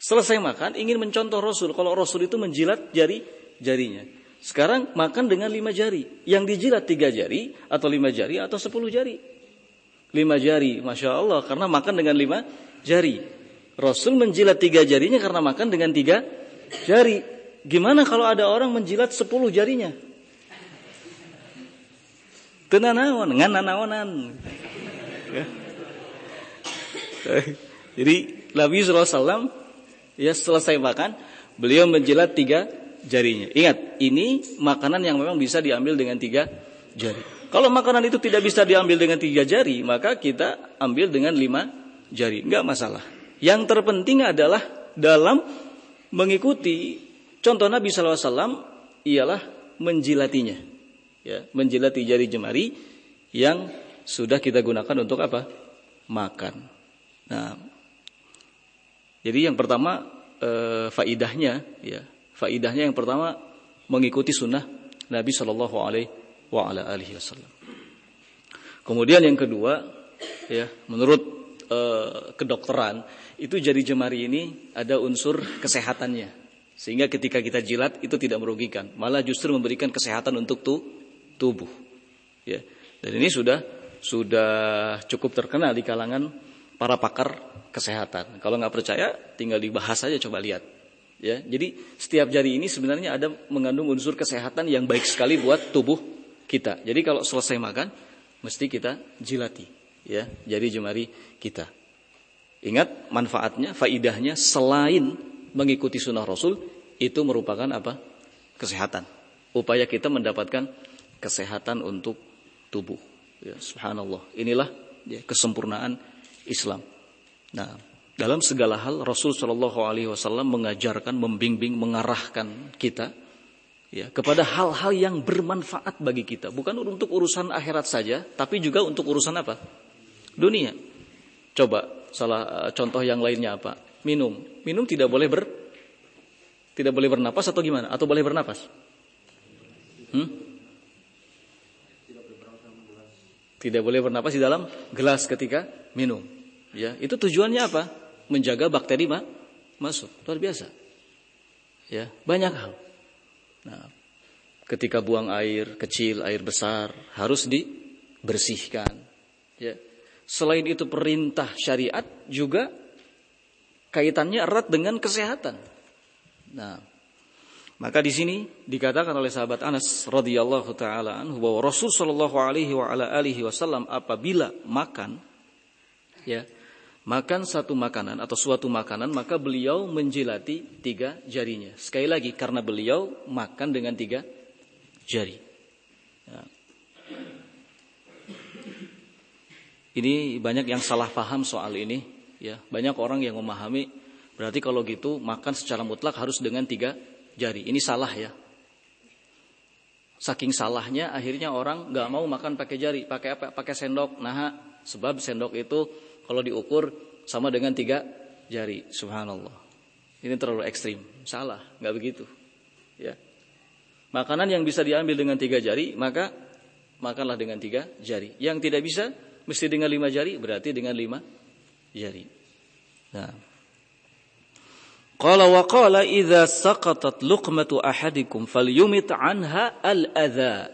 Selesai makan ingin mencontoh Rasul. Kalau Rasul itu menjilat jari jarinya. Sekarang makan dengan lima jari. Yang dijilat tiga jari atau lima jari atau sepuluh jari. Lima jari, masya Allah, karena makan dengan lima jari. Rasul menjilat tiga jarinya karena makan dengan tiga jari. Gimana kalau ada orang menjilat sepuluh jarinya? Tenanawan, ngananawanan. Ya. Jadi Nabi SAW ya selesai makan, beliau menjilat tiga jarinya. Ingat, ini makanan yang memang bisa diambil dengan tiga jari. Kalau makanan itu tidak bisa diambil dengan tiga jari, maka kita ambil dengan lima jari. Enggak masalah. Yang terpenting adalah dalam mengikuti contoh Nabi SAW ialah menjilatinya. Ya, menjilati jari jemari yang sudah kita gunakan untuk apa? Makan. Nah, jadi yang pertama e, faidahnya, ya, faidahnya yang pertama mengikuti sunnah Nabi Shallallahu Alaihi Wasallam. Kemudian yang kedua, ya, menurut Eh, kedokteran itu jari jemari ini ada unsur kesehatannya sehingga ketika kita jilat itu tidak merugikan malah justru memberikan kesehatan untuk tu, tubuh ya dan ini sudah sudah cukup terkenal di kalangan para pakar kesehatan kalau nggak percaya tinggal dibahas saja coba lihat ya jadi setiap jari ini sebenarnya ada mengandung unsur kesehatan yang baik sekali buat tubuh kita jadi kalau selesai makan mesti kita jilati ya jari jemari kita. Ingat manfaatnya, faidahnya selain mengikuti sunnah Rasul itu merupakan apa? Kesehatan. Upaya kita mendapatkan kesehatan untuk tubuh. Ya, subhanallah. Inilah ya, kesempurnaan Islam. Nah, dalam segala hal Rasul Shallallahu Alaihi Wasallam mengajarkan, membimbing, mengarahkan kita ya kepada hal-hal yang bermanfaat bagi kita, bukan untuk urusan akhirat saja, tapi juga untuk urusan apa? dunia. Coba salah eh, contoh yang lainnya apa? Minum. Minum tidak boleh ber tidak boleh bernapas atau gimana? Atau boleh bernapas? Hmm? Tidak boleh bernapas di dalam gelas ketika minum. Ya, itu tujuannya apa? Menjaga bakteri ma masuk. Luar biasa. Ya, banyak hal. Nah, ketika buang air kecil, air besar harus dibersihkan. Ya, Selain itu perintah syariat juga kaitannya erat dengan kesehatan. Nah, maka di sini dikatakan oleh sahabat Anas radhiyallahu taala bahwa Rasul sallallahu alaihi wa ala alihi wasallam apabila makan ya, makan satu makanan atau suatu makanan maka beliau menjilati tiga jarinya. Sekali lagi karena beliau makan dengan tiga jari. Ya. Ini banyak yang salah paham soal ini, ya. Banyak orang yang memahami berarti kalau gitu makan secara mutlak harus dengan tiga jari. Ini salah ya. Saking salahnya akhirnya orang nggak mau makan pakai jari, pakai apa? Pakai sendok. Nah, sebab sendok itu kalau diukur sama dengan tiga jari. Subhanallah. Ini terlalu ekstrim. Salah, nggak begitu. Ya. Makanan yang bisa diambil dengan tiga jari, maka makanlah dengan tiga jari. Yang tidak bisa, Mesti dengan lima jari berarti dengan lima jari. Nah. Qala wa qala idza saqatat luqmatu ahadikum falyumit anha al-adha.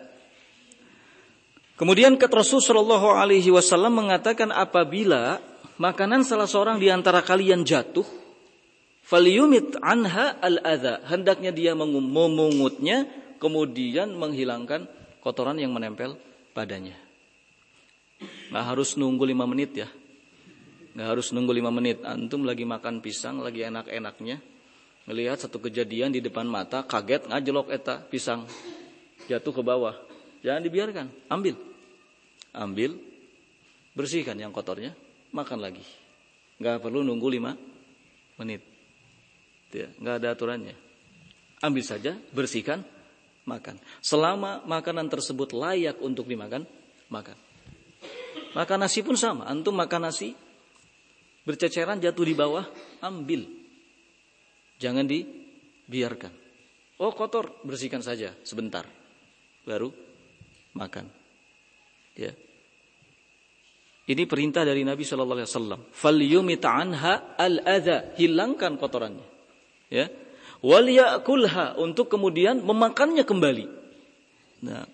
Kemudian kata Rasul Shallallahu alaihi wasallam mengatakan apabila makanan salah seorang di antara kalian jatuh, falyumit anha al-adha. Hendaknya dia memungutnya kemudian menghilangkan kotoran yang menempel padanya. Nah harus nunggu lima menit ya. Nggak harus nunggu lima menit. Antum lagi makan pisang, lagi enak-enaknya. Melihat satu kejadian di depan mata, kaget ngajelok eta pisang. Jatuh ke bawah. Jangan dibiarkan, ambil. Ambil, bersihkan yang kotornya, makan lagi. Nggak perlu nunggu lima menit. Ya, nggak ada aturannya. Ambil saja, bersihkan, makan. Selama makanan tersebut layak untuk dimakan, makan. Makan nasi pun sama. Antum makan nasi, berceceran jatuh di bawah, ambil. Jangan dibiarkan. Oh kotor, bersihkan saja sebentar. Baru makan. Ya. Ini perintah dari Nabi Shallallahu Alaihi Wasallam. Falyumit anha al adha, hilangkan kotorannya. Ya. Waliyakulha untuk kemudian memakannya kembali. Nah,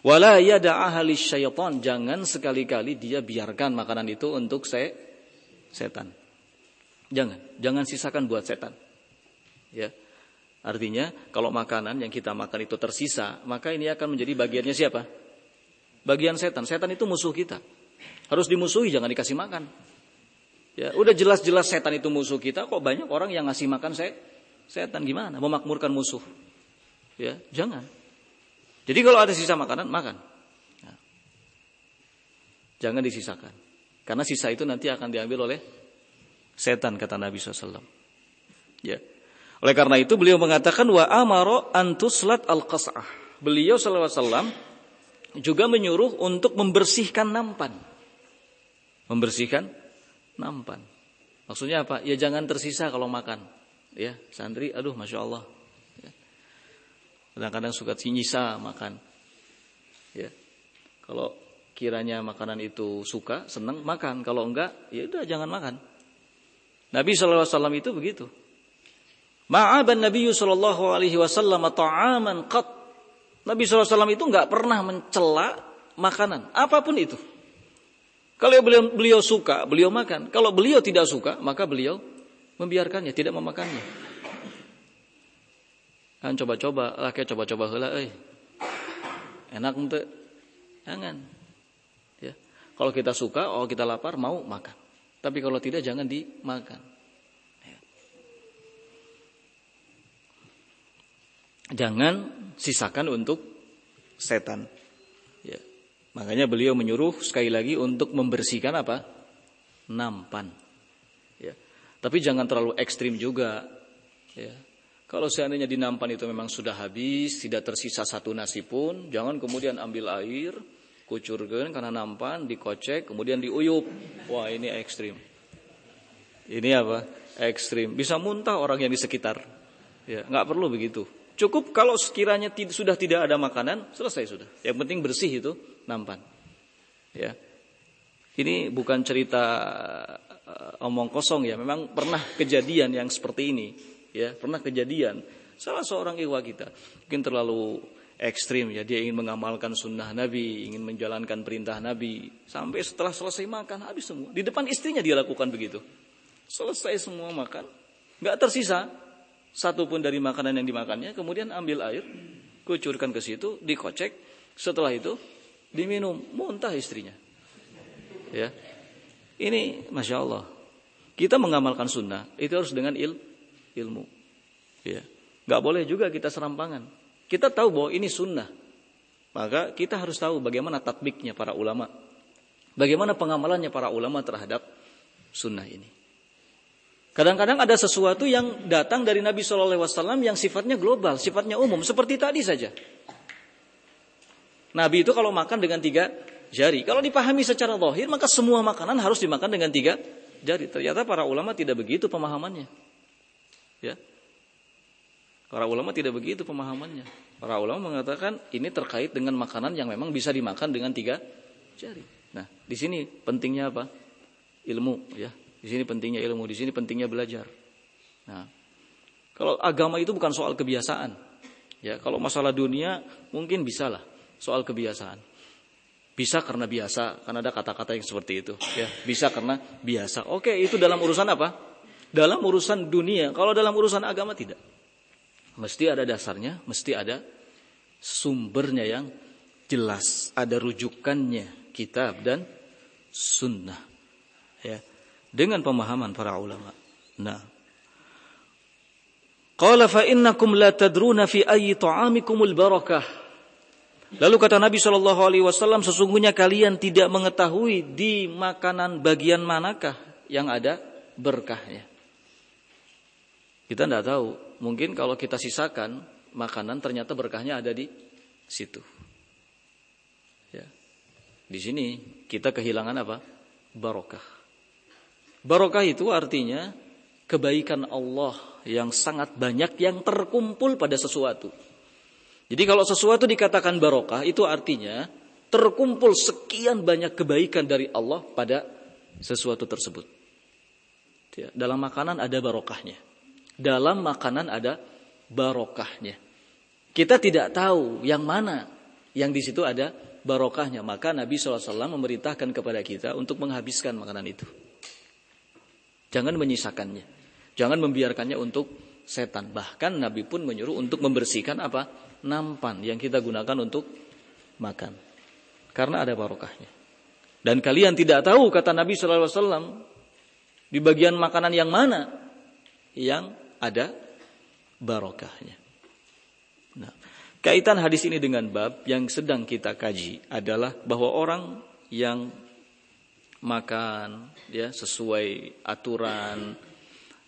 wala yada'aha syaitan, jangan sekali-kali dia biarkan makanan itu untuk saya setan. Jangan, jangan sisakan buat setan. Ya. Artinya kalau makanan yang kita makan itu tersisa, maka ini akan menjadi bagiannya siapa? Bagian setan. Setan itu musuh kita. Harus dimusuhi, jangan dikasih makan. Ya, udah jelas-jelas setan itu musuh kita, kok banyak orang yang ngasih makan saya setan gimana? Memakmurkan musuh. Ya, jangan. Jadi kalau ada sisa makanan, makan. Ya. Jangan disisakan. Karena sisa itu nanti akan diambil oleh setan kata Nabi SAW. Ya. Oleh karena itu beliau mengatakan wa amaro antuslat al qas'ah. Beliau SAW juga menyuruh untuk membersihkan nampan. Membersihkan nampan. Maksudnya apa? Ya jangan tersisa kalau makan. Ya, santri, aduh, masya Allah. Ya. Kadang-kadang suka nyisa makan. Ya. Kalau kiranya makanan itu suka, senang, makan. Kalau enggak, ya udah jangan makan. Nabi SAW itu begitu. Ma'aban Nabi Sallallahu Alaihi Wasallam ta'aman qat. Nabi SAW itu enggak pernah mencela makanan, apa pun itu. Kalau beliau, beliau suka, beliau makan. Kalau beliau tidak suka, maka beliau membiarkannya, tidak memakannya. Kan coba-coba, lah coba-coba hela, eh. Enak untuk jangan. Kalau kita suka, oh kita lapar, mau makan. Tapi kalau tidak jangan dimakan. Ya. Jangan sisakan untuk setan. Ya. Makanya beliau menyuruh sekali lagi untuk membersihkan apa? Nampan. Ya. Tapi jangan terlalu ekstrim juga. Ya. Kalau seandainya di nampan itu memang sudah habis, tidak tersisa satu nasi pun, jangan kemudian ambil air, kucurkan karena nampan, dikocek, kemudian diuyup. Wah ini ekstrim. Ini apa? Ekstrim. Bisa muntah orang yang di sekitar. Ya, nggak perlu begitu. Cukup kalau sekiranya sudah tidak ada makanan, selesai sudah. Yang penting bersih itu nampan. Ya. Ini bukan cerita uh, omong kosong ya, memang pernah kejadian yang seperti ini, ya, pernah kejadian salah seorang iwa kita mungkin terlalu ekstrim ya dia ingin mengamalkan sunnah Nabi, ingin menjalankan perintah Nabi sampai setelah selesai makan habis semua. Di depan istrinya dia lakukan begitu. Selesai semua makan, nggak tersisa satu pun dari makanan yang dimakannya. Kemudian ambil air, kucurkan ke situ, dikocek. Setelah itu diminum, muntah istrinya. Ya, ini masya Allah. Kita mengamalkan sunnah itu harus dengan il, ilmu. Ya, nggak boleh juga kita serampangan. Kita tahu bahwa ini sunnah. Maka kita harus tahu bagaimana tatbiknya para ulama. Bagaimana pengamalannya para ulama terhadap sunnah ini. Kadang-kadang ada sesuatu yang datang dari Nabi Wasallam yang sifatnya global, sifatnya umum, seperti tadi saja. Nabi itu kalau makan dengan tiga jari, kalau dipahami secara lahir maka semua makanan harus dimakan dengan tiga jari. Ternyata para ulama tidak begitu pemahamannya. Ya, Para ulama tidak begitu pemahamannya. Para ulama mengatakan ini terkait dengan makanan yang memang bisa dimakan dengan tiga jari. Nah, di sini pentingnya apa? Ilmu ya. Di sini pentingnya ilmu, di sini pentingnya belajar. Nah, kalau agama itu bukan soal kebiasaan. Ya, kalau masalah dunia mungkin bisa lah soal kebiasaan. Bisa karena biasa, karena ada kata-kata yang seperti itu. Ya, bisa karena biasa. Oke, itu dalam urusan apa? Dalam urusan dunia. Kalau dalam urusan agama tidak. Mesti ada dasarnya, mesti ada sumbernya yang jelas, ada rujukannya kitab dan sunnah. Ya dengan pemahaman para ulama. Nah, Qala fa innakum la tadruna fi ayyi ta'amikumul barakah. Lalu kata Nabi Shallallahu alaihi wasallam sesungguhnya kalian tidak mengetahui di makanan bagian manakah yang ada berkahnya. Kita tidak tahu. Mungkin kalau kita sisakan makanan ternyata berkahnya ada di situ. Ya. Di sini kita kehilangan apa? Barokah. Barokah itu artinya kebaikan Allah yang sangat banyak yang terkumpul pada sesuatu. Jadi kalau sesuatu dikatakan barokah itu artinya terkumpul sekian banyak kebaikan dari Allah pada sesuatu tersebut. Ya, dalam makanan ada barokahnya. Dalam makanan ada barokahnya. Kita tidak tahu yang mana yang di situ ada barokahnya. Maka Nabi SAW memerintahkan kepada kita untuk menghabiskan makanan itu. Jangan menyisakannya. Jangan membiarkannya untuk setan. Bahkan Nabi pun menyuruh untuk membersihkan apa? Nampan yang kita gunakan untuk makan. Karena ada barokahnya. Dan kalian tidak tahu kata Nabi Wasallam di bagian makanan yang mana yang ada barokahnya. Nah, kaitan hadis ini dengan bab yang sedang kita kaji adalah bahwa orang yang makan ya sesuai aturan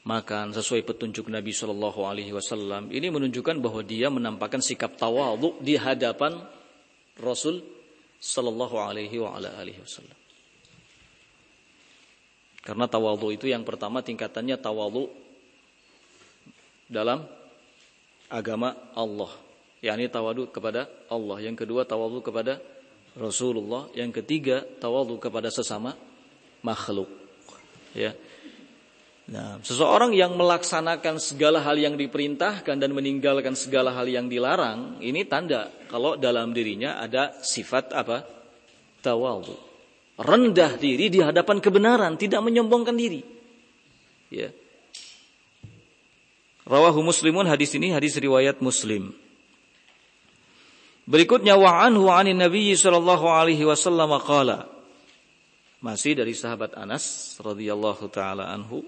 makan sesuai petunjuk Nabi Shallallahu Alaihi Wasallam ini menunjukkan bahwa dia menampakkan sikap tawadhu di hadapan Rasul Shallallahu Alaihi Wasallam. Karena tawadhu itu yang pertama tingkatannya tawadhu dalam agama Allah, yakni tawadhu kepada Allah. Yang kedua tawadhu kepada Rasulullah, yang ketiga tawadhu kepada sesama makhluk. Ya. Nah, seseorang yang melaksanakan segala hal yang diperintahkan dan meninggalkan segala hal yang dilarang, ini tanda kalau dalam dirinya ada sifat apa? Tawadhu. Rendah diri di hadapan kebenaran, tidak menyombongkan diri. Ya. Rawahu Muslimun hadis ini hadis riwayat Muslim. Berikutnya wa anhu anin Nabi sallallahu alaihi wasallam qala. Masih dari sahabat Anas radhiyallahu taala anhu.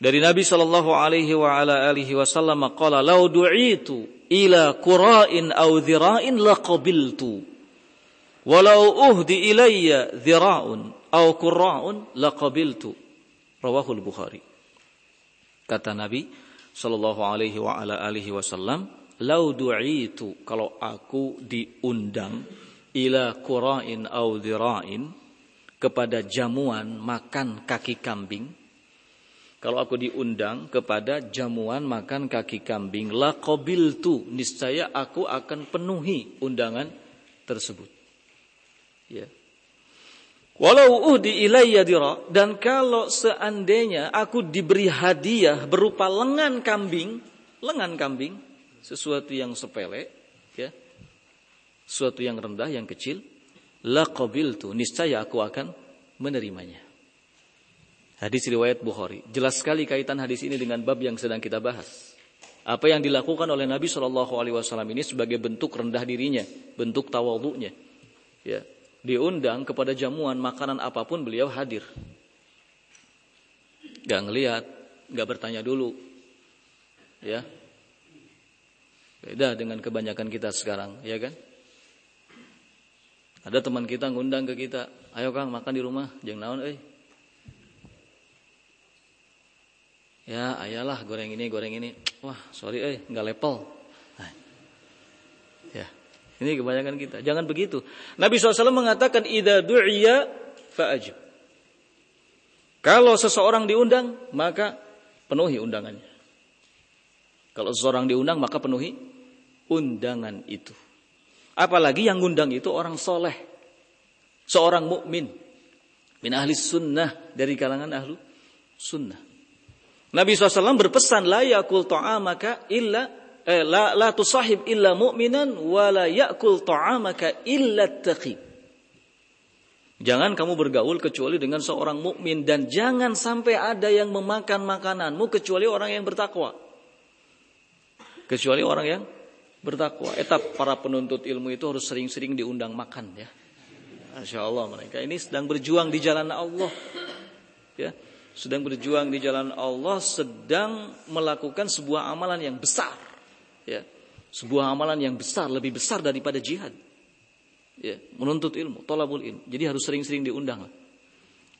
Dari Nabi sallallahu alaihi wa ala alihi wasallam qala law du'itu ila qura'in aw dhira'in laqabiltu. Walau uhdi ilayya dhira'un aw qurra'un laqabiltu. Rawahu al-Bukhari. Kata Nabi sallallahu alaihi wa ala alihi wasallam lau du'itu kalau aku diundang ila qura'in au dhira'in kepada jamuan makan kaki kambing. Kalau aku diundang kepada jamuan makan kaki kambing la qabiltu niscaya aku akan penuhi undangan tersebut. Ya Walau uhdi ilayya dira dan kalau seandainya aku diberi hadiah berupa lengan kambing, lengan kambing, sesuatu yang sepele, ya, sesuatu yang rendah, yang kecil, la qabiltu, niscaya aku akan menerimanya. Hadis riwayat Bukhari. Jelas sekali kaitan hadis ini dengan bab yang sedang kita bahas. Apa yang dilakukan oleh Nabi Shallallahu Alaihi Wasallam ini sebagai bentuk rendah dirinya, bentuk tawaduknya. Ya, diundang kepada jamuan makanan apa pun beliau hadir. Gak ngelihat, gak bertanya dulu. Ya, Beda dengan kebanyakan kita sekarang, ya kan? Ada teman kita ngundang ke kita, ayo Kang makan di rumah, jangan naon eh. Ya, ayalah goreng ini, goreng ini. Wah, sorry eh, nggak level. Ini kebanyakan kita. Jangan begitu. Nabi SAW mengatakan, Ida du'iya fa'ajib. Kalau seseorang diundang, maka penuhi undangannya. Kalau seseorang diundang maka penuhi undangan itu. Apalagi yang ngundang itu orang soleh. Seorang mukmin min ahli sunnah dari kalangan ahlu sunnah. Nabi SAW berpesan la yakul ta'amaka illa eh, la, la tusahib illa mu'minan wa la yakul ta'amaka illa taqi. Jangan kamu bergaul kecuali dengan seorang mukmin dan jangan sampai ada yang memakan makananmu kecuali orang yang bertakwa. Kecuali orang yang bertakwa. Etap para penuntut ilmu itu harus sering-sering diundang makan ya. Masya Allah mereka ini sedang berjuang di jalan Allah. Ya, sedang berjuang di jalan Allah, sedang melakukan sebuah amalan yang besar. Ya, sebuah amalan yang besar, lebih besar daripada jihad. Ya, menuntut ilmu, tolabul ilmu. Jadi harus sering-sering diundang.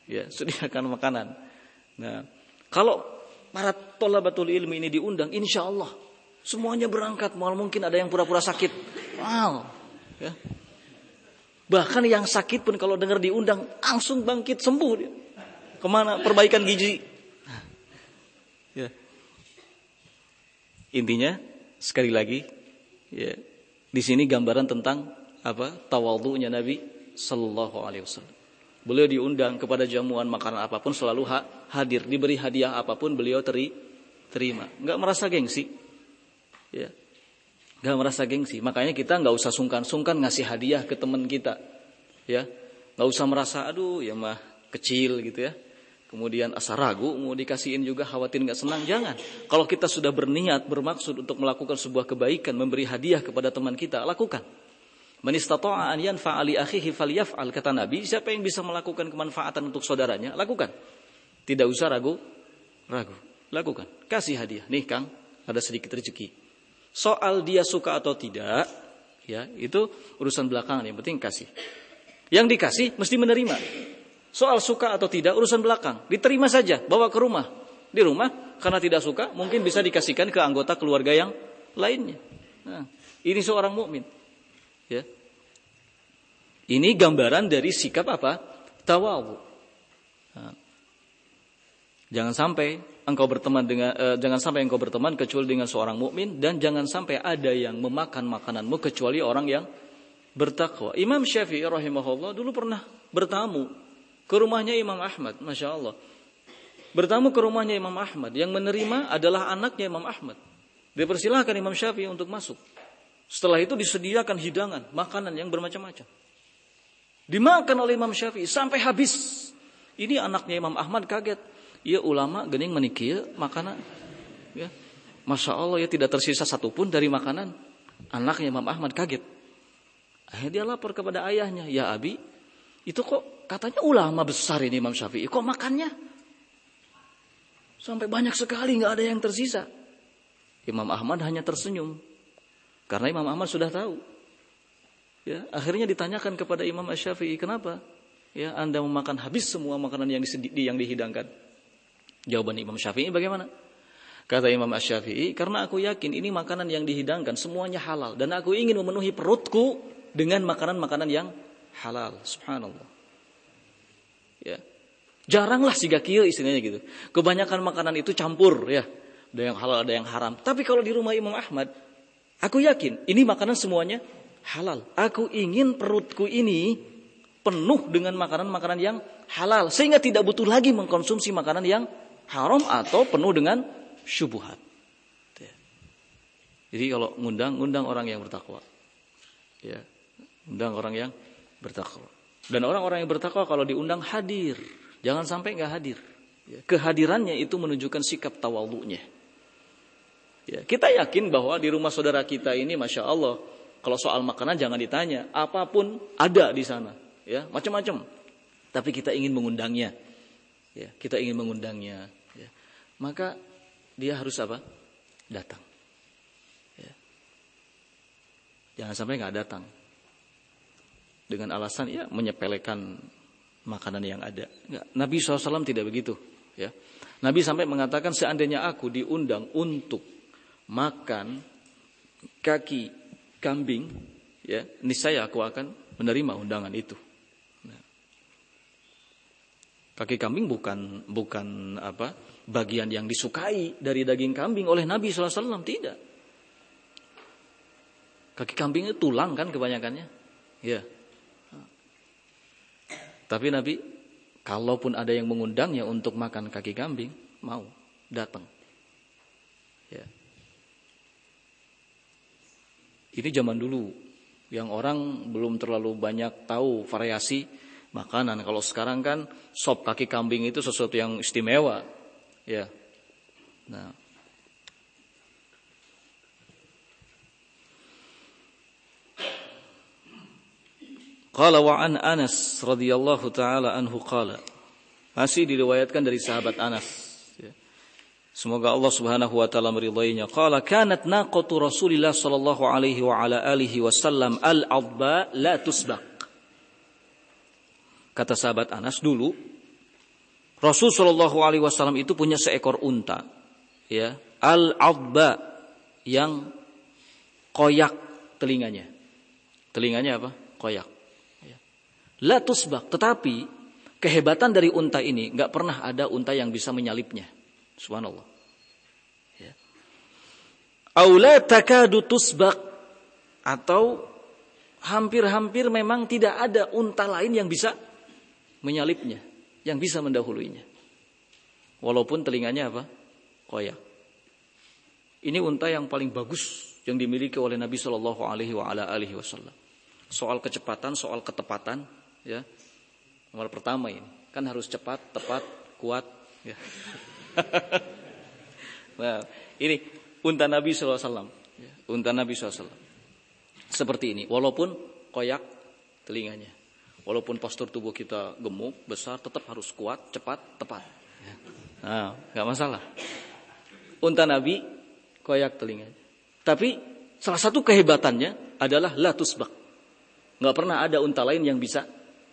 Ya, sediakan makanan. Nah, kalau para tolabatul ilmu ini diundang, insya Allah semuanya berangkat. Mal mungkin ada yang pura-pura sakit. Wow. Ya, Bahkan yang sakit pun kalau dengar diundang langsung bangkit sembuh dia. Ke mana? Perbaikan gizi. Ya. Intinya sekali lagi ya, di sini gambaran tentang apa? Tawadhu'nya Nabi sallallahu alaihi wasallam. Beliau diundang kepada jamuan makanan apa pun selalu ha hadir, diberi hadiah apa pun beliau teri terima. Enggak merasa gengsi. Ya. Gak merasa gengsi. Makanya kita nggak usah sungkan-sungkan ngasih hadiah ke teman kita. Ya, nggak usah merasa aduh ya mah kecil gitu ya. Kemudian asa ragu mau dikasihin juga khawatir nggak senang. Jangan. Kalau kita sudah berniat bermaksud untuk melakukan sebuah kebaikan, memberi hadiah kepada teman kita, lakukan. Man istata'a an yanfa'a li akhihi falyaf'al kata Nabi, siapa yang bisa melakukan kemanfaatan untuk saudaranya, lakukan. Tidak usah ragu, ragu. Lakukan. Kasih hadiah. Nih Kang, ada sedikit rezeki Soal dia suka atau tidak, ya itu urusan belakangan. Yang penting kasih. Yang dikasih mesti menerima. Soal suka atau tidak urusan belakang. Diterima saja, bawa ke rumah. Di rumah karena tidak suka mungkin bisa dikasihkan ke anggota keluarga yang lainnya. Nah, ini seorang mukmin. Ya. Ini gambaran dari sikap apa? Tawawu. Nah, jangan sampai engkau berteman dengan uh, jangan sampai engkau berteman kecuali dengan seorang mukmin dan jangan sampai ada yang memakan makananmu kecuali orang yang bertakwa. Imam Syafi'i rahimahullah dulu pernah bertamu ke rumahnya Imam Ahmad, masya Allah. Bertamu ke rumahnya Imam Ahmad yang menerima adalah anaknya Imam Ahmad. Dipersilahkan Imam Syafi'i untuk masuk. Setelah itu disediakan hidangan, makanan yang bermacam-macam. Dimakan oleh Imam Syafi'i sampai habis. Ini anaknya Imam Ahmad kaget ya ulama gening menikir makanan ya masya Allah ya tidak tersisa satupun dari makanan anaknya Imam Ahmad kaget akhirnya dia lapor kepada ayahnya ya Abi itu kok katanya ulama besar ini Imam Syafi'i. Kok makannya? Sampai banyak sekali nggak ada yang tersisa. Imam Ahmad hanya tersenyum. Karena Imam Ahmad sudah tahu. Ya akhirnya ditanyakan kepada Imam Syafi'i kenapa? Ya Anda memakan habis semua makanan yang, yang dihidangkan. Jawaban Imam Syafi'i bagaimana? Kata Imam Syafi'i, karena aku yakin ini makanan yang dihidangkan semuanya halal dan aku ingin memenuhi perutku dengan makanan-makanan yang halal. Subhanallah. Ya. Jaranglah si gakil istilahnya gitu. Kebanyakan makanan itu campur ya. Ada yang halal, ada yang haram. Tapi kalau di rumah Imam Ahmad, aku yakin ini makanan semuanya halal. Aku ingin perutku ini penuh dengan makanan-makanan yang halal sehingga tidak butuh lagi mengkonsumsi makanan yang haram atau penuh dengan syubhat. Ya. Jadi kalau ngundang, ngundang orang yang bertakwa. Ya, undang orang yang bertakwa. Dan orang-orang yang bertakwa kalau diundang hadir, jangan sampai nggak hadir. Ya, kehadirannya itu menunjukkan sikap tawalunya. Ya, kita yakin bahwa di rumah saudara kita ini, masya Allah, kalau soal makanan jangan ditanya, apa pun ada di sana, ya macam-macam. Tapi kita ingin mengundangnya, ya kita ingin mengundangnya, maka dia harus apa? Datang. Ya. Jangan sampai nggak datang. Dengan alasan ya menyepelekan makanan yang ada. Nabi SAW tidak begitu. Ya. Nabi sampai mengatakan seandainya aku diundang untuk makan kaki kambing, ya, niscaya aku akan menerima undangan itu. Nah. Kaki kambing bukan bukan apa? bagian yang disukai dari daging kambing oleh Nabi SAW. Tidak. Kaki kambing itu tulang kan kebanyakannya. Ya. Tapi Nabi
Kalaupun ada yang mengundangnya untuk makan kaki kambing, mau datang. Ya. Ini zaman dulu yang orang belum terlalu banyak tahu variasi makanan. Kalau sekarang kan sop kaki kambing itu sesuatu yang istimewa. Ya. Nah. Qala wa an Anas radhiyallahu taala anhu qala. Masih diriwayatkan dari sahabat Anas. Ya. Semoga Allah Subhanahu wa taala meridainya. Qala kanat naqatu Rasulillah sallallahu alaihi wa ala alihi wasallam al-adba la tusbaq. Kata sahabat Anas dulu Rasul sallallahu alaihi wasallam itu punya seekor unta ya, al-adba yang koyak telinganya. Telinganya apa? Koyak. La tusbak. Tetapi kehebatan dari unta ini nggak pernah ada unta yang bisa menyalipnya. Subhanallah. Ya. Aula takadu tusbak atau hampir-hampir memang tidak ada unta lain yang bisa menyalipnya, yang bisa mendahuluinya. Walaupun telinganya apa? Koyak. Ini unta yang paling bagus yang dimiliki oleh Nabi Shallallahu Alaihi Wasallam. Soal kecepatan, soal ketepatan, ya. Nomor pertama ini. Kan harus cepat tepat kuat ya. Nah ini unta Nabi SAW ya, unta Nabi SAW seperti ini. Walaupun koyak telinganya. Walaupun postur tubuh kita gemuk besar tetap harus kuat cepat tepat ya. nah nggak masalah. Unta Nabi koyak telinganya. Tapi salah satu kehebatannya adalah latusbak nggak pernah ada unta lain yang bisa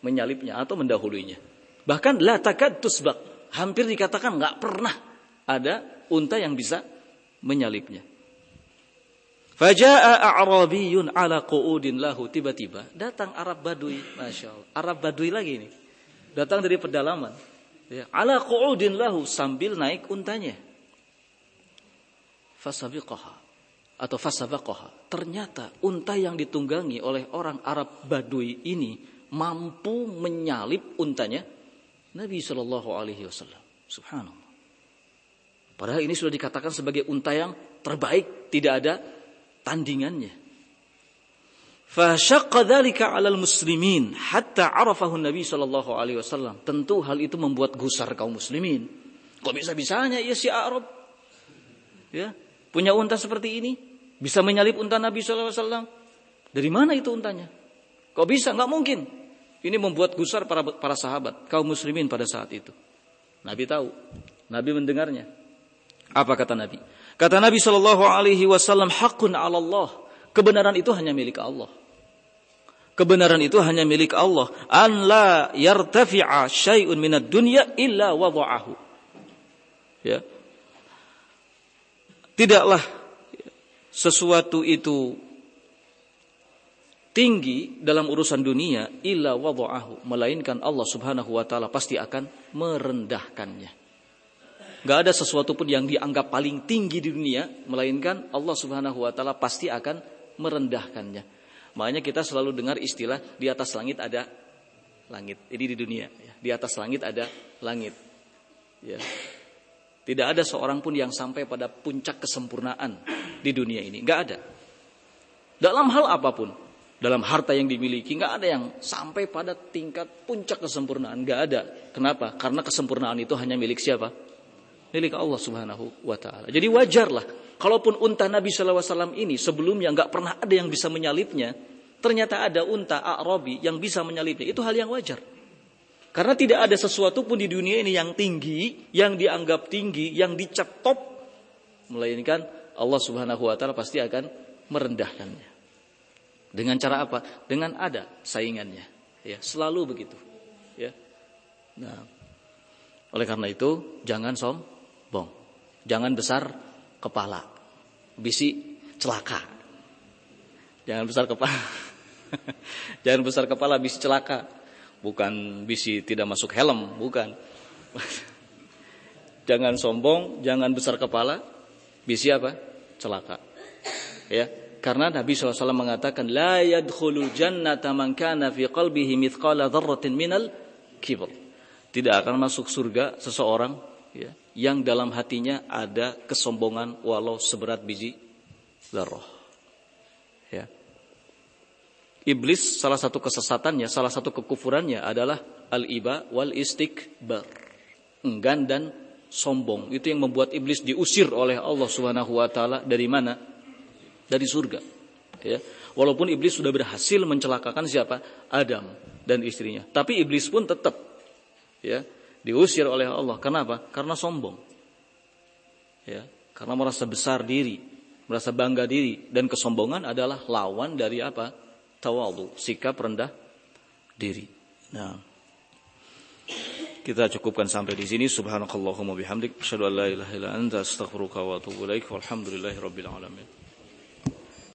menyalipnya atau mendahuluinya. Bahkan la takad tusbak. Hampir dikatakan nggak pernah ada unta yang bisa menyalipnya. Faja'a a'rabiyun ala qu'udin lahu tiba-tiba datang Arab Badui, Masya Allah. Arab Badui lagi ini. Datang dari pedalaman. Ya, ala qu'udin lahu sambil naik untanya. Fasabiqaha atau fasabaqaha. Ternyata unta yang ditunggangi oleh orang Arab Badui ini mampu menyalip untanya Nabi Shallallahu Alaihi Wasallam. Subhanallah. Padahal ini sudah dikatakan sebagai unta yang terbaik, tidak ada tandingannya. Fashaqqa dzalika 'alal muslimin hatta 'arafahu Nabi sallallahu alaihi wasallam. Tentu hal itu membuat gusar kaum muslimin. Kok bisa-bisanya ya si Arab ya, punya unta seperti ini, bisa menyalip unta Nabi sallallahu alaihi wasallam. Dari mana itu untanya? Kok bisa? Nggak mungkin. Ini membuat gusar para para sahabat, kaum muslimin pada saat itu. Nabi tahu, Nabi mendengarnya. Apa kata Nabi? Kata Nabi Shallallahu Alaihi Wasallam, hakun Allah. Kebenaran itu hanya milik Allah. Kebenaran itu hanya milik Allah. An la yartafi'a syai'un minad dunya illa wada'ahu. Ya. Tidaklah sesuatu itu tinggi dalam urusan dunia illa wada'ahu melainkan Allah Subhanahu wa taala pasti akan merendahkannya. Gak ada sesuatu pun yang dianggap paling tinggi di dunia melainkan Allah Subhanahu wa taala pasti akan merendahkannya. Makanya kita selalu dengar istilah di atas langit ada langit. Ini di dunia ya. Di atas langit ada langit. Ya. Tidak ada seorang pun yang sampai pada puncak kesempurnaan di dunia ini. Gak ada. Dalam hal apa pun, dalam harta yang dimiliki. Nggak ada yang sampai pada tingkat puncak kesempurnaan. Nggak ada. Kenapa? Karena kesempurnaan itu hanya milik siapa? Milik Allah Subhanahu wa taala. Jadi wajarlah kalaupun unta Nabi SAW ini sebelumnya nggak pernah ada yang bisa menyalipnya ternyata ada unta Arabi yang bisa menyalipnya itu hal yang wajar. Karena tidak ada sesuatu pun di dunia ini yang tinggi yang dianggap tinggi yang dicap top melainkan Allah Subhanahu wa taala pasti akan merendahkannya dengan cara apa? Dengan ada saingannya. Ya, selalu begitu. Ya. Nah, oleh karena itu jangan sombong. Jangan besar kepala. Bisi celaka. Jangan besar kepala. jangan besar kepala bisi celaka. Bukan bisi tidak masuk helm, bukan. jangan sombong, jangan besar kepala, bisi apa? Celaka. Ya, karena Nabi SAW mengatakan la yadkhulul jannata man kana fi qalbihi mithqala dzarratin minal kibr. tidak akan masuk surga seseorang ya, yang dalam hatinya ada kesombongan walau seberat biji zarah. Ya. Iblis salah satu kesesatannya, salah satu kekufurannya adalah al-iba wal istikbar. Enggan dan sombong. Itu yang membuat iblis diusir oleh Allah Subhanahu wa taala dari mana? Dari surga. Ya. Walaupun iblis sudah berhasil mencelakakan siapa? Adam dan istrinya. Tapi iblis pun tetap ya diusir oleh Allah. Kenapa? Karena sombong. Ya, karena merasa besar diri, merasa bangga diri dan kesombongan adalah lawan dari apa? Tawadu, sikap rendah diri. Nah, kita cukupkan sampai di sini. Subhanakallahumma bihamdik, asyhadu an la ilaha illa anta astaghfiruka wa atubu ilaik. Walhamdulillahirabbil alamin.